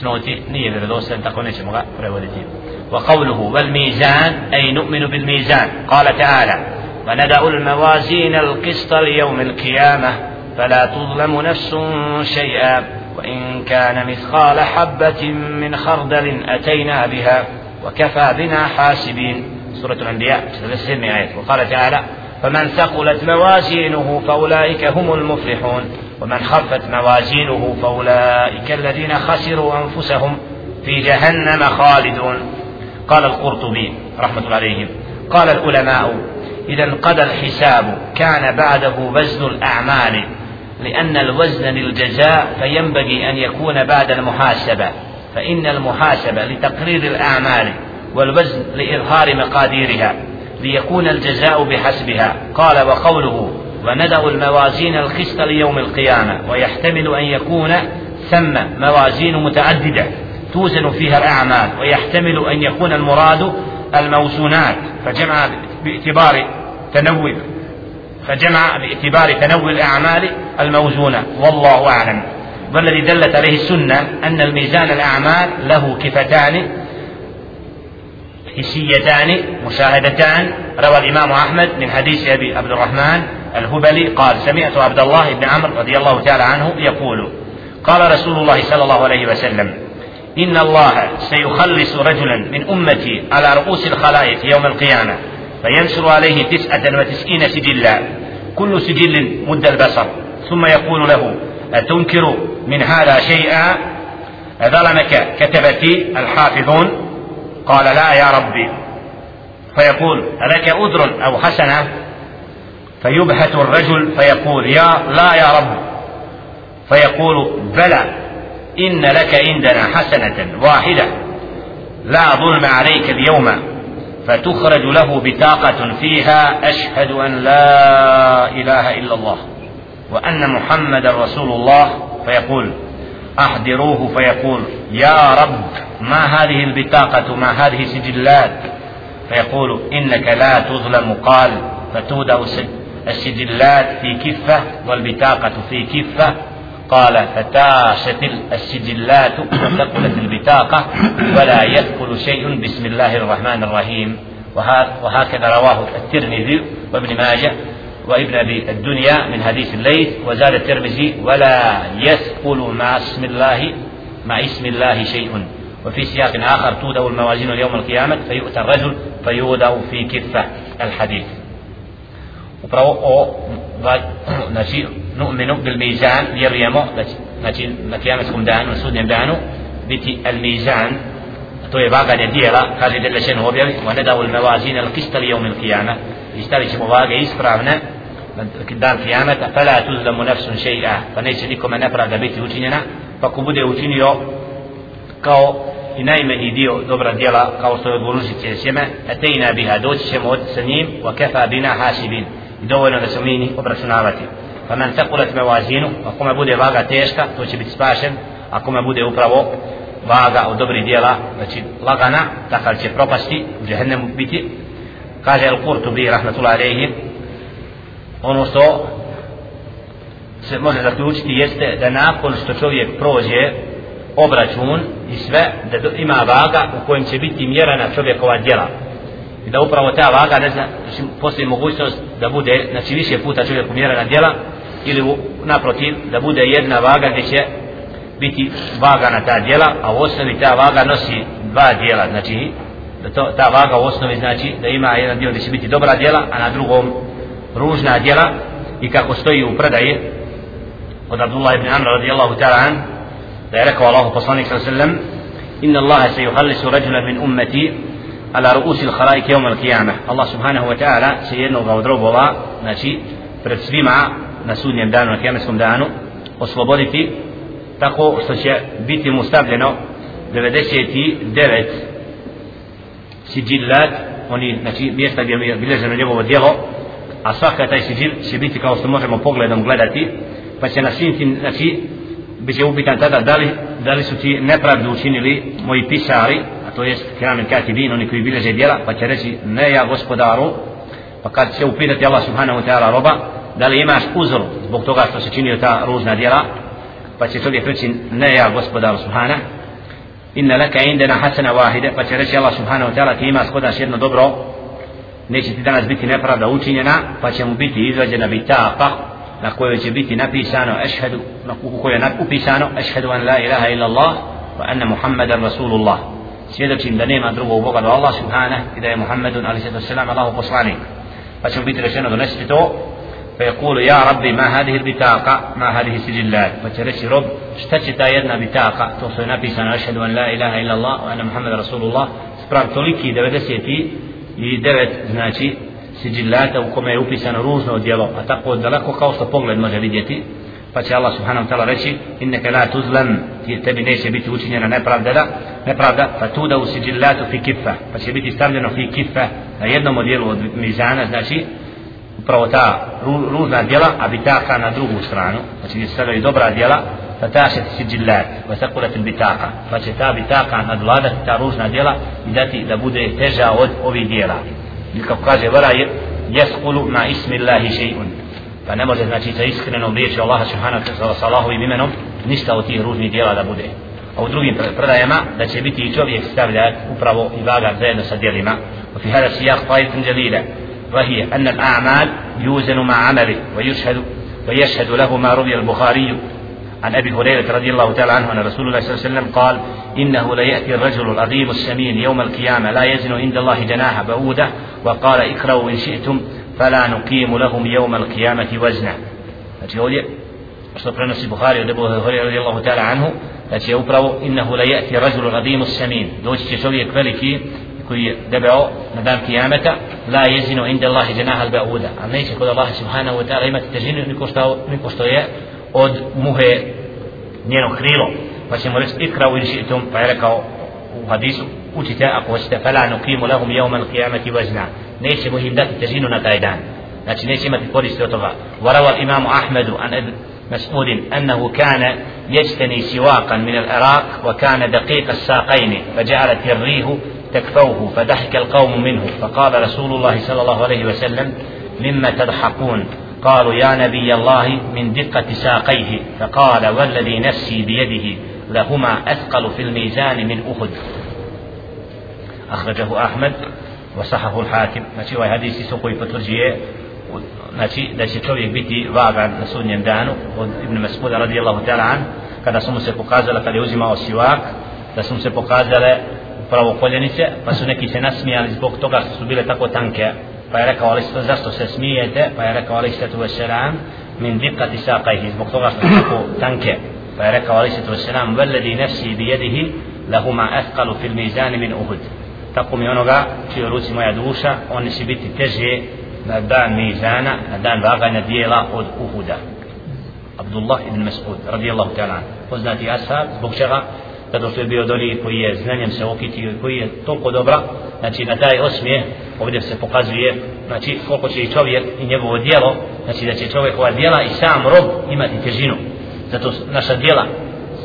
سنوتي نية بردوسة تقونيش مغا؟ prevoditi وقوله والميزان أي نؤمن بالميزان. قال تعالى وندع الموازين القسط ليوم القيامة فلا تظلم نفس شيئا وإن كان مثقال حبة من خردل أتينا بها وكفى بنا حاسبين. سورة الأنبياء آيات. وقال تعالى فمن ثقلت موازينه فأولئك هم المفلحون ومن خفت موازينه فأولئك الذين خسروا أنفسهم في جهنم خالدون. قال القرطبي رحمة الله عليهم قال العلماء إذا انقضى الحساب كان بعده وزن الأعمال لأن الوزن للجزاء فينبغي أن يكون بعد المحاسبة فإن المحاسبة لتقرير الأعمال والوزن لإظهار مقاديرها ليكون الجزاء بحسبها. قال وقوله وندع الموازين القسط ليوم القيامة ويحتمل أن يكون ثم موازين متعددة توزن فيها الأعمال ويحتمل أن يكون المراد الموزونات فجمع باعتبار تنوع فجمع باعتبار تنوع الأعمال الموزونة والله أعلم. والذي دلت عليه السنة أن الميزان الأعمال له كفتان حسيتان مشاهدتان. روى الإمام أحمد من حديث أبي عبد الرحمن الهبلي قال سمعت عبد الله بن عمرو رضي الله تعالى عنه يقول قال رسول الله صلى الله عليه وسلم إن الله سيخلص رجلا من أمتي على رؤوس الخلائق يوم القيامة فينشر عليه تسعة وتسعين سجلا كل سجل مد البصر. ثم يقول له أتنكر من هذا شيئا؟ ظلمك كتبتي الحافظون. قال لا يا ربي. فيقول ألك أذر أو حسنة فيبهت الرجل فيقول يا لا يا رب. فيقول بلى إن لك عندنا حسنة واحدة. لا ظلم عليك اليوم. فتخرج له بطاقة فيها أشهد أن لا إله إلا الله. وأن محمد رسول الله. فيقول أحضروه فيقول يا رب ما هذه البطاقة ما هذه سجلات فيقول إنك لا تظلم. قال فتودع السجلات في كفة والبطاقة في كفة. قال فتاشت السجلات وثقلت البطاقة ولا يدخل شيء بسم الله الرحمن الرحيم. وهكذا رواه الترمذي وابن ماجه وابن أبي الدنيا من حديث الليث وزاد الترمذي ولا يثقل مع اسم الله مع اسم الله شيء وفي سياق آخر تودع الموازين يوم القيامة فيؤتى الرجل فيودع في كفة الحديث upravo znači nu'minu bil mizan vjerujemo da će znači na kijametskom danu na sudnjem danu biti al mizan to je vaganje dijela kaže da lešen objavi wa nadawu al mawazin al qist li yawm al qiyamah i stavit ćemo vage ispravne dan kijameta fala tuzlamu nafsun šeja pa neće nikome nepravda biti učinjena pa ko bude učinio kao i najmanji dio dobra djela kao što je od sjeme etejna biha doći ćemo od sa njim wa kafa bina hasibin i dovoljno da se mi obračunavati. Pa man takulat mevazinu ako kome bude vaga teška to će biti spašen ako kome bude upravo vaga od dobrih djela znači lagana takav će propasti u džehennemu biti. Kaže Al-Qurtubi rahmatullahi alaihi ono što se može zaključiti jeste da nakon što čovjek prođe obračun i sve da ima vaga u kojem će biti mjerana čovjekova djela. I da upravo ta vaga ne zna znači, postoji mogućnost da bude znači više puta čovjeku mjerana djela ili u, naprotiv da bude jedna vaga gdje će biti vaga na ta djela a u osnovi ta vaga nosi dva djela. Znači da to, ta vaga u osnovi znači da ima jedan dio gdje će biti dobra djela a na drugom ružna djela i kako stoji u predaji od Abdullah ibn Amr radijallahu ta'ala an da je rekao Allahu poslanik sallallahu alejhi ve sellem inna Allaha sayuhallisu rajulan min ummati ala ruusi al-khalaik yawm al-qiyamah. Allah subhanahu wa ta'ala se jednog od robova znači pred svima na sudnjem danu na kıyametskom danu osloboditi tako što će biti mu stavljeno 99 siđillat oni znači mjesta gdje je bilježeno njegovo djelo a svaka taj siđil će biti kao što možemo pogledom gledati pa će na svim tim znači bit će upitan tada da li, da li su ti nepravdu učinili moji pisari a to jest kiramen katibin oni koji bileže djela pa će reći ne ja gospodaru. Pa kad će upitati Allah subhanahu wa ta'ala roba da li imaš uzor zbog toga što se činio ta ružna djela pa će čovjek reći ne ja gospodaru subhanahu inna laka indena hasana wahide. Pa će reći Allah subhanahu wa ta'ala ti imaš kod nas jedno dobro neće ti danas biti nepravda učinjena pa će mu biti izvađena bitapa na kojoj će biti napisano ešhedu na kojoj je upisano ešhedu an la ilaha illa Allah wa anna muhammadan rasulullah svjedočim da nema drugog Boga do Allah subhanahu i da je Muhammedun ali se selam Allahu poslanik pa će biti rečeno donesite to pa je kulu ja rabbi ma hadihi bitaka ma hadihi sijillat pa će reći rob šta će ta jedna bitaka to što je napisano ašhedu an la ilaha illa Allah wa anna Muhammed Rasulullah sprav toliki 90 i devet znači sigillata u kome je upisano ružno djelo a tako daleko kao što pogled može vidjeti pa će Allah subhanahu wa ta'ala reći inneke la tuzlam ti tebi neće biti učinjena nepravda da nepravda pa tu da usiđillatu fi kifa pa će biti stavljeno fi kifa na jednom odjelu od mizana znači upravo ta ružna djela a bitaka na drugu stranu. Znači gdje se stavljaju dobra djela فتاشت سجلات وثقلت البطاقة فشتا بطاقة عن أدوادة تاروزنا ديلا إذاتي لابد تجاوز أبي ديلا لكو قاج برايب يسقل مع اسم الله شيء فنمجة نتي تيسكن نوريك الله سبحانه وتعالى صلى الله عليه وسلم نشتا وتي روزني ديلا لابد أو درغي بردائما دا شبيتي جوب يكتاب لات أبراو إباغا زينا سديلما وفي هذا السياق طائفة جليلة وهي أن الأعمال يوزن مع عمله ويشهد ويشهد له ما روي البخاري عن أبي هريرة رضي الله تعالى عنه أن رسول الله صلى الله عليه وسلم قال إنه ليأتي الرجل العظيم السمين يوم القيامة لا يزن عند الله جناح بعودة وقال اكرهوا إن شئتم فلا نقيم لهم يوم القيامة وزنا znači ovdje što prenosi Buhari od Ebu Hurri radijallahu ta'ala anhu znači je upravo innahu la ya'ti rajulu radimu samin doći će čovjek veliki koji je debeo na dan kijameta la jezinu inda Allahi janaha al ba'uda a neće kod Allaha subhanahu wa ta'ala imati težinu niko što, niko što je od muhe njeno krilo pa ćemo reći ikra u inšitum pa je rekao u hadisu učite ako hoćete fala nuqimu lahum al qiyamati wazna nećemo im dati težinu na taj dan znači neće imati koristi od toga وروى الإمام أحمد عن ابن مسعود أنه كان يجتني سواقا من العراق وكان دقيق الساقين فجعلت الريح تكفوه فضحك القوم منه فقال رسول الله صلى الله عليه وسلم مما تضحكون قالوا يا نبي الله من دقة ساقيه فقال والذي نفسي بيده لهما أثقل في الميزان من أحد أخرجه أحمد وصححه الحاكم znači ovaj hadis isto koji potvrđuje znači da će čovjek biti vagan na sudnjem danu od Ibn Mas'uda radijallahu ta'ala an kada su mu se pokazala kada je uzimao sivak da su mu se pokazale pravo koljenice pa su neki se nasmijali zbog toga što su bile tako tanke ali sallatu wasalam min dikkati saqajhi zbog toga što su tako tanke pa je rekao ali sallatu wasalam veledi nefsi bi jedihi lahuma athqalu fil mizani min uhud tako mi onoga čije ruci moja duša oni će biti teže na dan mizana na dan vaganja dijela od Uhuda Abdullah ibn Mas'ud radijallahu ta'ala poznati ashab zbog čega zato što je bio doni koji je znanjem se okitio i koji je toliko dobra znači na taj osmije ovdje se pokazuje znači koliko će i čovjek i njegovo dijelo znači da će čovjek ova dijela i sam rob imati težinu zato naša dijela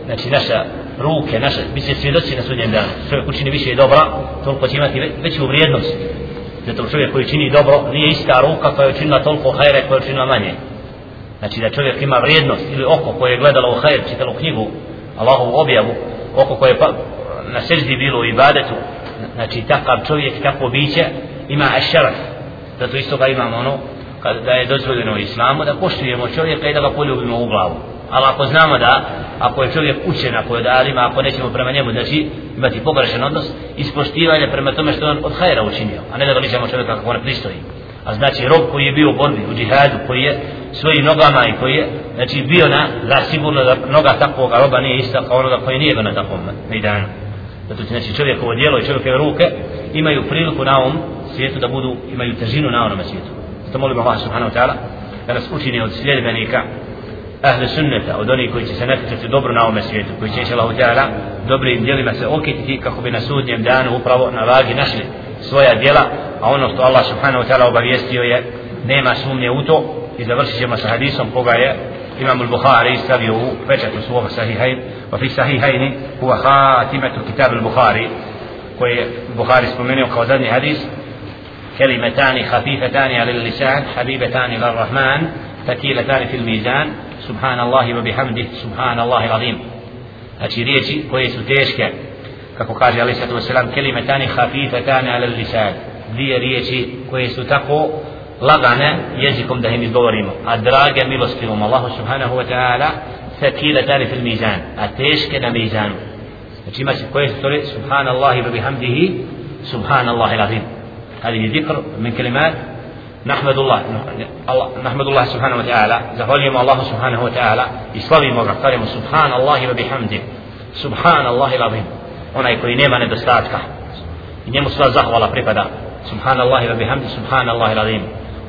znači naša ruke, naše, bi se svjedoci na sudnjem danu. Čovjek učini više dobra, toliko će imati veću vrijednost. Zato čovjek koji čini dobro, nije ista ruka koja je učinila toliko hajre koja je učinila manje. Znači da čovjek ima vrijednost ili oko koje je gledalo u hajr, čitalo knjigu, Allahovu objavu, oko koje je pa, na seždi bilo u ibadetu, znači takav čovjek, takvo biće, ima ašaraf. Zato isto ga imamo ono, kada je dozvoljeno u islamu, da poštujemo čovjeka i da ga poljubimo u glavu ali ako znamo da ako je čovjek učen, ako je dalima, ako nećemo prema njemu znači imati pogrešan odnos ispoštivanje prema tome što on od hajera učinio a ne da veličamo čovjeka kako ne pristoji a znači rob koji je bio u borbi u džihadu koji je svojim nogama i koji je znači bio na da sigurno da noga takvog roba nije ista kao onoga koji nije bio na takvom mejdanu. Zato znači čovjekovo djelo i čovjekove ruke imaju priliku na ovom svijetu da budu imaju težinu na onome svijetu. Zato molim Allah subhanahu wa ta'ala da nas učini od sljedbenika ahle sunneta od onih koji će se natjecati dobro na ovome svijetu koji će inša Allah ta'ala dobrim djelima se okititi kako bi na sudnjem danu upravo na vagi našli svoja djela a ono što Allah subhanahu wa ta'ala obavijestio je nema sumnje u to i završit ćemo sa hadisom koga je Imam al-Bukhari stavio u pečatu svog sahihajn wa fi sahihajni huwa khatimatu kitab al-Bukhari koji je Bukhari spomenuo kao zadnji hadis خفيفتان على اللسان حبيبتان إلى الرحمن ثقيلتان في الميزان سبحان الله وبحمده سبحان الله العظيم znači riječi koje su teške kako kaže Ali Sallatu Veselam kelimetani hafifetane ala lisan dvije riječi koje su tako lagane jezikom da im izgovorimo a drage milostivom Allahu subhanahu wa ta'ala thakiletani fil mizan a teške na mizanu znači ima se koje su to subhanallahi wa bihamdihi subhanallahi العظيم هذه ذكر من كلمات نحمد الله نحمد الله سبحانه وتعالى زهوليم الله سبحانه وتعالى يسلمي مغفرم سبحان الله وبحمده سبحان الله العظيم onaj koji nema nedostatka. I njemu sva zahvala pripada. Subhanallahi wa bihamdi subhanallahi alazim.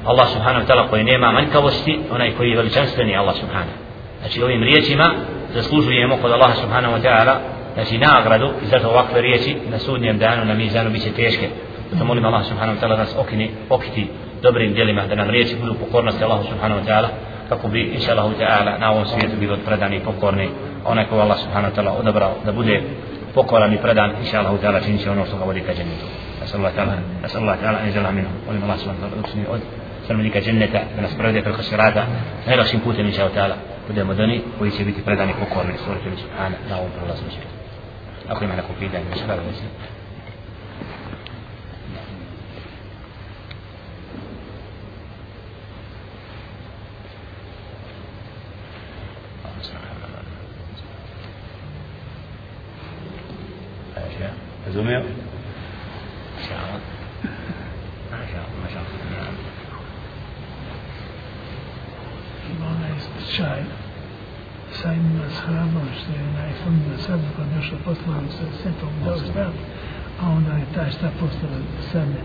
Allah subhanahu wa ta'ala koji nema manjkavosti onaj koji je veličanstveni Allah subhanahu. Znači ovim riječima zaslužujemo kod Allaha subhanahu wa ta'ala znači nagradu i zato ovakve riječi na sudnjem danu na mizanu biće teške. Zato molim Allah subhanahu wa ta'ala nas okini, okiti dobrim djelima da nam riječi budu pokornosti Allahu subhanahu wa ta'ala kako bi inša Allahu ta'ala na ovom svijetu bilo predani i pokorni. Onaj koji Allah subhanahu wa ta'ala odabrao da bude pokoran i predan inša Allahu ta'ala čini će ono što ga vodi ka džennetu نسأل الله تعالى نسأل الله تعالى أن يجعلها منهم ولم الله سبحانه وتعالى أقسمي أد سلمني كجنة من أسبرده في الخسرات غير أخشين بوتا إن شاء الله تعالى bude modani koji će biti predani pokorni stvoritelju subhana na ovom svijetu. Ako ima neko pitanje, nešto Razumio? Ima onaj slučaj sa ima s hramom što je onaj fond na sebi pa došao poslano sa svetom da ostavi, a onda je taj šta postao sebe.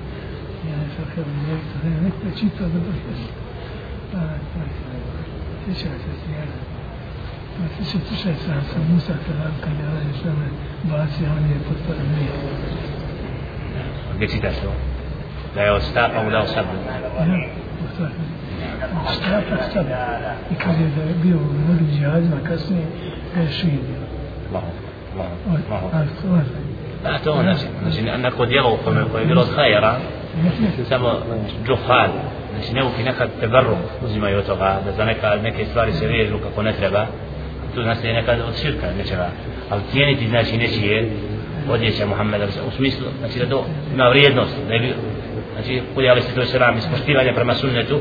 Ja ne sad kada mi rekao, da je neko čitao da baš Sjećaj se snijega. Sjećaj se slučaj sa, sa Musa kada kad je ovaj što me bacio, on je postao nije. Gdje čitaš to? Da je od stapa mu dao sabu. Ja, postao Štapa sabu. I kad je da je bio u mnogim džihadima kasnije, ga je širio. Allahu, Od, Allahu. ali stvar. Da, to znači, znači neko djelo u kome koje je bilo od hajera, samo džuhad, znači neuki nekad teberrum uzimaju od toga, da za neka, neke stvari se vežu kako ne treba, to nastaje nekad od širka nečega, ali cijeniti znači nečije odjeća Muhammeda u smislu, znači da to ima vrijednost, da je znači podijali se to se ram ispoštivanje prema sunnetu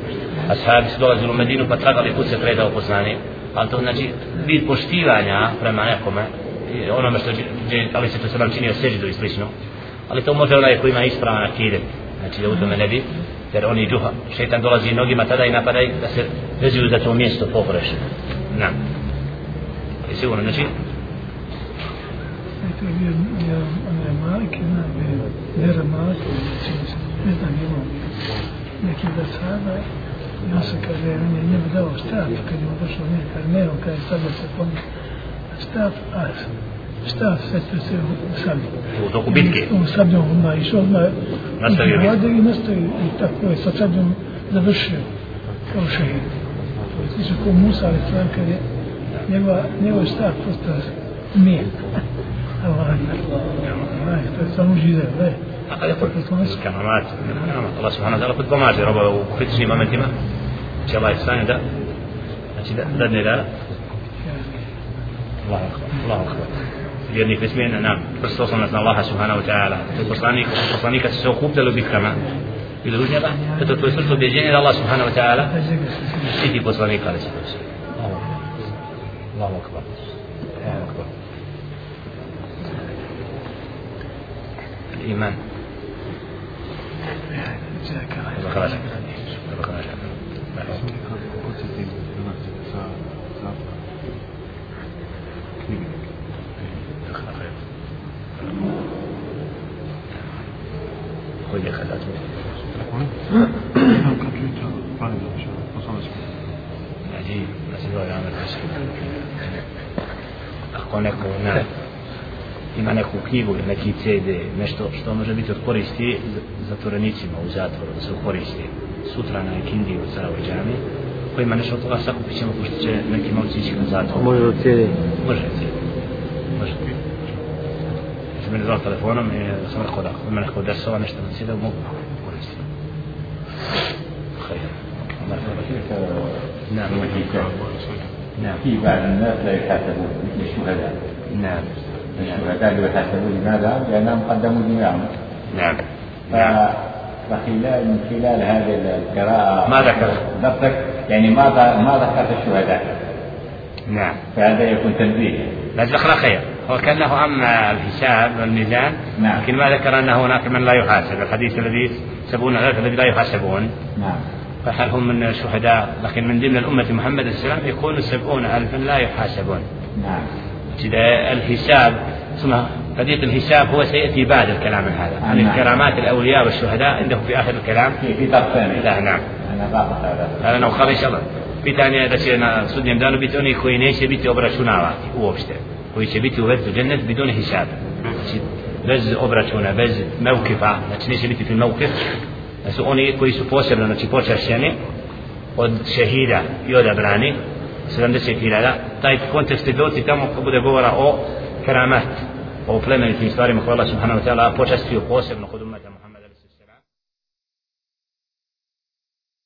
ashabi su dolazili u Medinu pa tragali put se kretao poznani ali to znači vid poštivanja prema nekome onome što je ali se to se ram činio seždu i slično. Ali to može onaj koji ima ispravan akide znači da u tome ne bi jer oni duha šeitan dolazi nogima tada i napadaj da se vezuju za to mjesto pogrešno. Na sigurno znači to je bio, bio onaj Malik, jedna Vera Malik, ne znam, imao neki da sada, i on se kaže, on je njemu dao štab, kad je on došao kaže, ne, on kaže, sad da se pomni štab, a štab sve to se u sablju. U toku bitke? U sablju, onda išao, odmah Nastavio bitku. i nastavio, i tako je sa sabljom završio, kao šehid. Slično kao Musa, ali stvar, kad je mir. Allah, Allah, to je samo žive, ne. هذا يقول كرامات الله سبحانه وتعالى قد بماجي ربا وكريتشي مامنتما إن شاء الله يستاني دا لدني لا الله أكبر. الله أكبر. يعني في اسمين. نعم. خصوصا ان الله سبحانه وتعالى. تصانيك تصانيك السوقوب دلو بكما إذا وجد فتتوصل بيجين إلى الله سبحانه وتعالى. سيدي بصانيك على سيدي الله أكبر. الله أكبر. الإيمان. خلاص خلاص خذ kao neko ne, ima neku knjigu ili neki CD, nešto što može biti od koristi zatvorenicima u zatvoru, da se koristi sutra na Kindi u Sarajevo ko ima nešto od toga sakupit ćemo pošto će neki novci ići na zatvor. Može od CD? Može CD. Može. Sam meni zvala telefonom i sam rekao da ima neko desova nešto na CD, mogu da koristim. Hej. Ne, ne, نعم. في بعض الناس لا يحاسبون مثل الشهداء. نعم. الشهداء لا يحاسبون. لماذا؟ لأنهم قدموا دماءهم. نعم. ف- فخلال من خلال هذه القراءة ما ذكر. ضبطك يعني ما ما ذكرت الشهداء. نعم. فهذا يكون تنبيه. لا ذكر خير. هو كأنه عم الحساب والميزان نعم. لكن ما ذكر أن هناك من لا يحاسب. الحديث الذي سبون الألف الذي لا يحاسبون. نعم. فهل هم من الشهداء؟ لكن من ضمن الأمة محمد السلام يكون سبعون ألفا لا يحاسبون. نعم. الحساب ثم قضية الحساب هو سيأتي بعد الكلام هذا. عن نعم. الكرامات الأولياء والشهداء عنده في آخر الكلام. في ضبط ثاني. لا نعم. هذا. هذا إن شاء الله pitanje da će na sudnjem danu biti oni koji neće biti obračunavati uopšte koji će biti uvedeni u džennet bidon hisab znači bez obračuna bez mevkifa znači neće biti fil mevkif da su oni koji su posebno znači počašćeni od šehida i odabrani 70.000 taj kontekst je doći tamo kad bude govora o keramat o plemenitim stvarima koje Allah subhanahu wa ta'ala počastio posebno kod